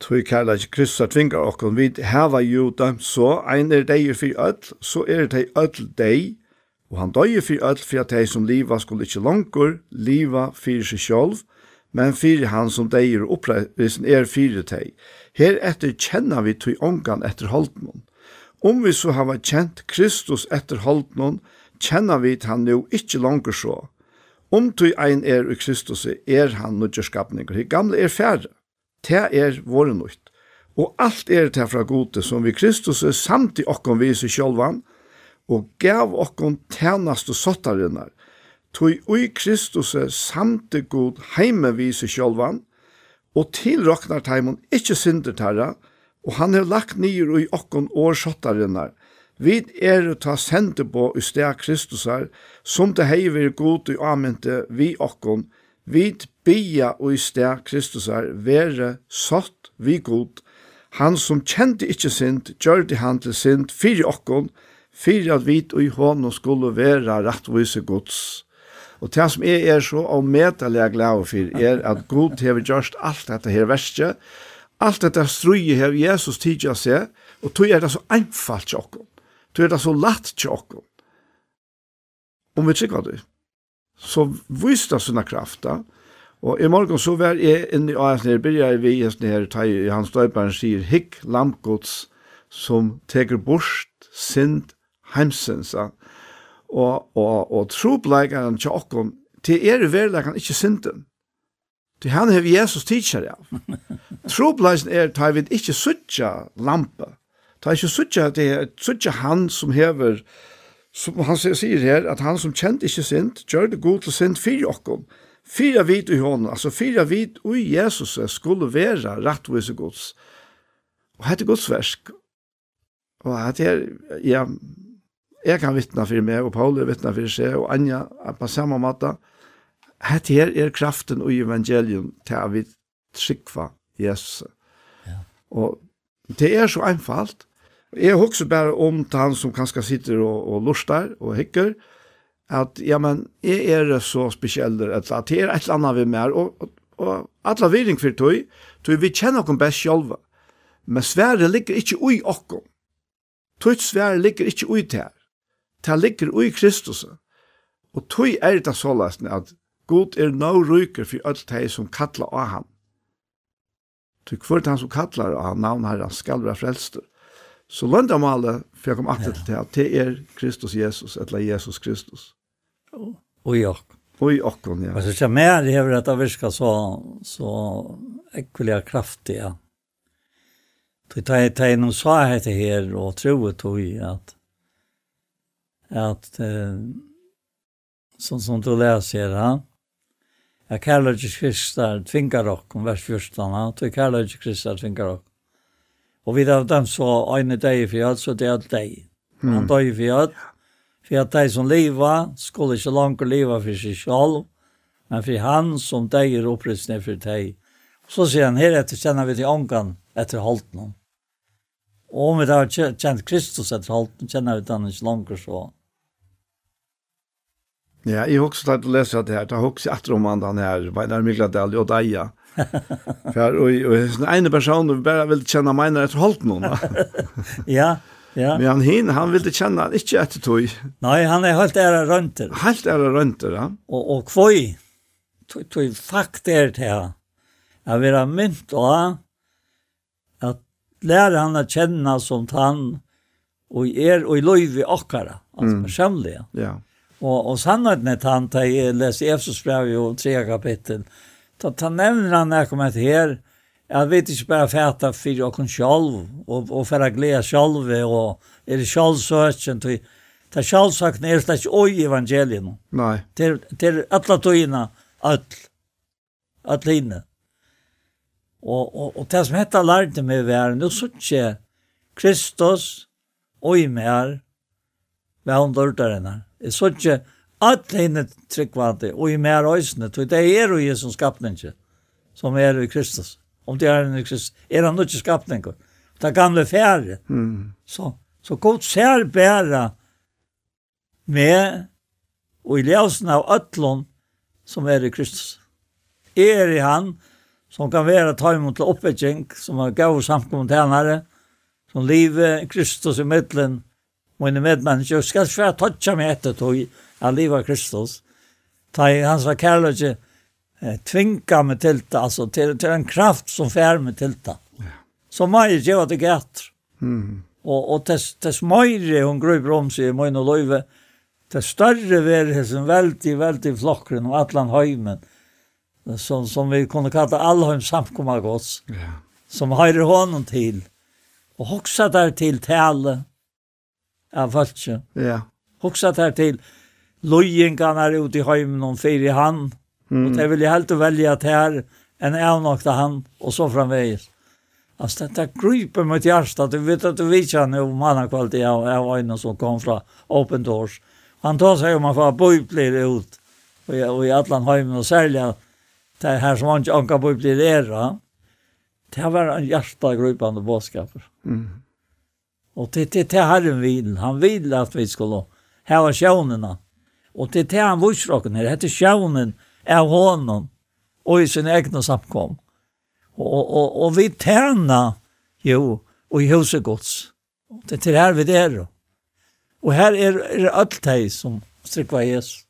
Tui kærleik Kristus tvingar okkon vid heva jo dem så ein er deir fyr öll, så er det öll dei, og han døy fyr öll fyr at dei som liva skulle ikkje langkur, liva fyr seg sjolv, men fyr han som deir oppreisen er fyr dei. Her etter kjenner vi tui ongan etter holdnån. Om vi så hava kjent Kristus etter holdnån, kjenner vi han jo ikkje langkur så, Om du ein er i Kristus er han nødgjørskapning, og det gamle er færre. Det er våre nødt. Og alt er det fra gode som vi Kristus er samt i okkon viser sjølvan, og gav okkon tænast og sottarinnar. Tui ui Kristus er samt i god heime viser sjølvan, og tilroknar teimon ikkje synder terra, og han har lagt nyer ui okkon år sottarinnar, Vi er ta sende på i sted Kristusar, som det hei vi god i amente vi okkon, vi bia og i sted Kristusar være satt vi god. Han som kjente ikkje sint, gjør det han til sint, fyri okkon, fyri at vi og i hånden skulle være rettvise gods. Og det som jeg er så og medelig glad for, er at god har gjort alt dette her verste, alt dette strøye her Jesus tidligere seg, og tog er det så einfalt til okkon. Du er det så latt til oss. Om vi trykker det. Så visst det sånne krafta. Og i morgen så var jeg inne i AS nere, blir jeg ved AS nere, ta i hans døyperen sier, hikk lampgods som teker bort sind heimsensa, og, og, og trobleikeren til okken, til er i verleikeren ikke sinten. Til han har Jesus tidsjer av. Trobleikeren er, tar vi ikke suttja lampe, Det er ikke suttje, det er suttje han som hever, som han sier her, at han som kjent ikke sint, gjør det god til sint fyr okkom. Fyra vit i hånden, altså fyra vit ui Jesus skulle være rettvise gods. Og hette godsversk. Og hette her, ja, jeg kan vittna for meg, og Paul vittna for seg, og Anja på samme måte. Hette her er kraften ui evangelium til at vi trykva Jesus. Ja. Og Det er så einfalt. Jeg husker bare om til han som kanskje sitter og, og lustar og hikker, at ja, men jeg er så spesiell at det er et eller annet vi mer, og, og, og alle viring for tog, tog vi kjenner oss best selv. Men svære ligger ikke ui okkom. Tog svære ligger ikke ui til her. Det ligger ui Kristus. Og tog er det sånn at God er nå ryker for alt det som kattler av ham. Til hvert han som kallar og han navn her, han skal være frelster. Så løndamålet, for jeg kom alltid til det, det er Kristus Jesus, eller Jesus Kristus. Og i okken. Og i okkon, ja. Og så kommer jeg her at det virker så, så ekkelig kraftig, ja. Så jeg tar noen svaghet her, og troet tog i at, at, som, som du läser här, at kærleikis kristar tvingar okkom, vers 14, ja, til kærleikis kristar tvingar okkom. Og vi har dem så øyne deg for jød, så det er deg. Han døg for jød, for at de som liva, skulle ikke langt liva for seg selv, men for han som deg er opprystning for deg. Så sier han, heretter kjenner vi til ångan etter halten. noen. Og om vi da har kjent Kristus etter halten, kjenner vi den ikke langt så. Ja, jeg har også tatt å lese det her. Jeg har også etter om han den her, Veinar Mikladal og Deia. For og, og den ene person personen bare vil kjenne meg når jeg har holdt noen. ja, ja. Men han hin, han ville kjenne han ikke etter tog. Nei, han er helt ære rønter. Helt ære rønter, ja. Og, og kvøy, tog tog fakt er til han. Jeg vil ha mynt og han, at lære han å kjenne som han, og er og i løyve okkara, altså mm. personlige. Ja. Og, og sannheten er han da jeg leser Efesos brev i tre kapittel, da ta nevner han jeg kommer til her, jeg vet ikke bare fæta for jag kan själv og, och för att glädja själv och är det själv så det er själv sagt när det ikke oi evangelien. Nej. Det er alle tojina all all linne. Og, og, og det som heter lærte meg være, nå så ikke Kristus oj mer vad han dörtar her så ikke alt henne tryggvante, og i mer øysene, tog det er jo Jesus skapninge, som er i Kristus. Om det er en Kristus, er han ikke skapninge. Det gamle færre. Mm. Så, så god ser bæra med og i ljøsene av øtlån som er i Kristus. Er i han, som kan være taimon til oppvekking, som er gav samkommet hennare, som livet Kristus i middelen, mine medmennesker, skal skal være tøtja meg etter tog av livet Kristus. Ta i hans var kærløyge tvinga meg til det, altså til, til en kraft som fær meg til det. Så må jeg gjøre det gætter. Mm. Og, og tess, tess meire hun grøyper om seg i mine løyve, tess større verheten veldig, veldig flokkren og atlan høymen, som, som vi kunne kalla allhøym samkomma gods, yeah. som høyre hånden til, og hoksa der til tale, av falske. Ja. Hoxa her til lojengarna ute i heimen om fyra han. Mm. Och det vil jeg helt välja att här en avnakta han och så framvägs. Alltså detta griper mot hjärtat. Du vet att du vet ju nu om annan kvalitet av en som kom från Open Doors. Han tar sig om man får bojblir ut och i allan heimen och sälja det här som han inte kan bojblir era. Det var en hjärtagrypande bådskaper. Mm. Och det det det Herren vill. Han vill att vi ska ha sjönerna. Och det det han vill här. Det heter sjönen av honom och i sin egna samkom. Och och och vi tärna jo och i huset och Det det här vi det Då. Och här är det allt det som strikva Jesus.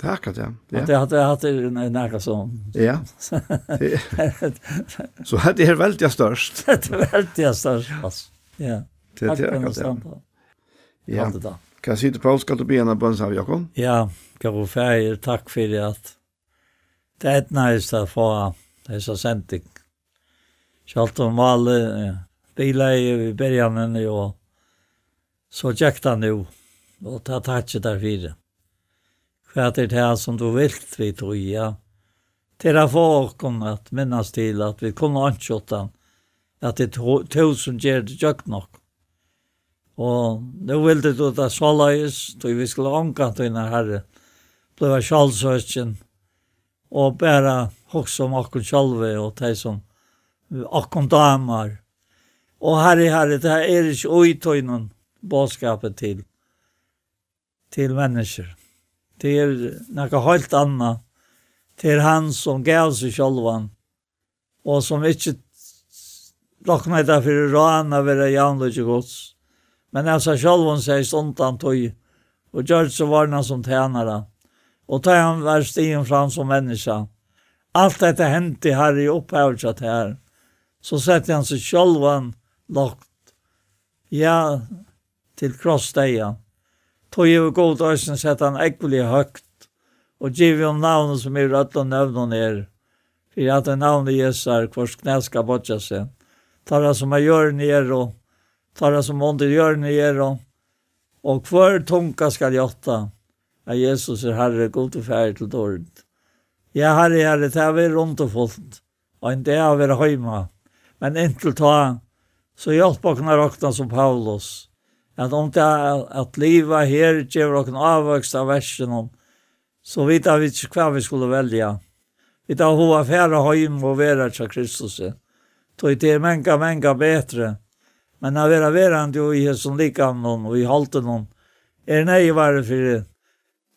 Takk at ja. Ja. Att jag hade haft en nära sån. Ja. Så hade det er veldig störst. det är väldigt störst. Ja. Det är akkurat det. Ja. Kan sitta Paul? Skal du be en bön av Jakob? Ja, gav vara färdig. Tack för det att det är ett nice att få det så sent. Schalt om alle bilar i början än och så jäkta nu och ta tacket där vidare. Kvärt det här som du vill vi tog, ja? Till att få komma att minnas till att vi kommer anskjortan. Att det är tusen gärd jökt nog. Og nu vil det ut av såleis, tog vi skulle omka til denne herre, ble var sjalsøsken, og bæra hoks om akkur sjalve, og de som akkur damer. Og herre, herre, det er ikke oi tog noen til, til mennesker. Det er noe helt annet. Det er han som gav seg sjalvan, og som ikke lakna det for rana være jamløyge gods Men alltså själv hon säger sånt han tog. Och gjør så var han som tjenere, Och tar han var stigen fram som människa. Allt detta hendte her i upphävelset här. Så sätter han seg selv lagt. Ja, till krossdejan. Tog ju god ösen sett han äcklig högt. Och giv om navnet som är rødt og növnen er. För att det navnet Jesus är hvor knæ skal bortja seg. Tar han som er gör ner och tar det som under hjørnet gjør om, og hver tunga skal gjøtta, at Jesus er Herre, god og færd til dårlig. Ja, Herre, Herre, det er vi rundt og fullt, og en det er vi høyma, men inntil ta, så hjelp oss når åkna som Paulus, at om det er at livet her gjør oss avvøkst av versen om, så vet vi ikke hva vi skulle velja. Vi tar hva færre høym og vera til Kristus. Tog det er menga, menga betre, Men han vera verande och i som likan någon och i halten någon. Er nej var för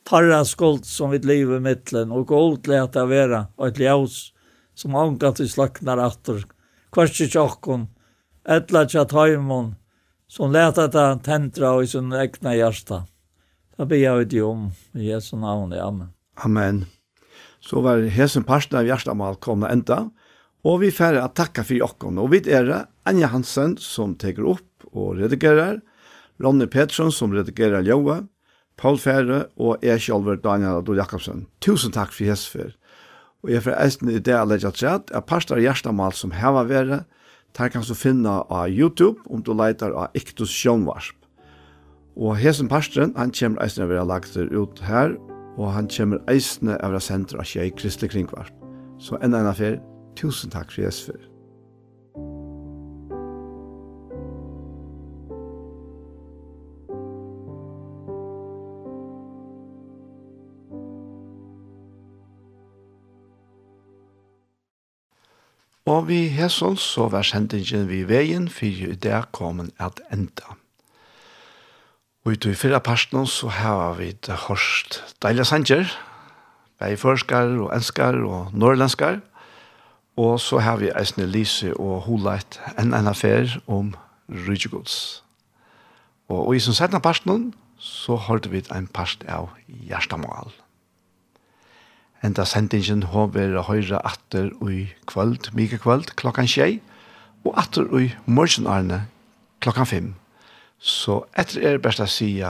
tarra skuld som vi lever mittlen och gold leta vera och ett ljus som anka till slaknar åter. Kvarst tjockon ettla tja hemon som leta ta tentra och i sin egna hjärsta. Det ber jag ut om i Jesu namn. Amen. Amen. Så var hesen parsten av mal komna enda, Og vi færre at takka for jokken. Og vi er Anja Hansen som teker opp og redigerer, Ronny Pettersson som redigerer Ljøa, Paul Færre og jeg selv Daniel Adol Jakobsen. Tusen takk for hessfer. Og jeg får eisen i det jeg legger til at parster hjertemål som heva være, der kan du finne av YouTube om du leiter av Iktus Sjønvarsp. Og hesen parsteren, han kommer eisen av å være lagt ut her, og han kommer eisen av å være av Kjei Kristelig Kringvarsp. Så enda en affær, Tusen takk for Jesus for. Og vi hesson så var sendingen vi veien for i det kommen at enda. Og i tog fyrre parten så har vi det hørst deilige sanger, beiforskar og enskar og norrlandskar, og Og så har vi eisne Lise og Holeit en en affær om Rydgjegods. Og, og i som setna parten så holdt vi en part av Gjerstamal. Enda sendingen håper høyre atter i kvöld, mye kvöld, klokkan tjei, og atter i morgenarne klokkan fem. Så etter er best å si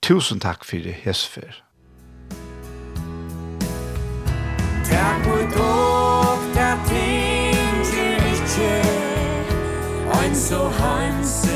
tusen takk for hesfer. Takk for so hans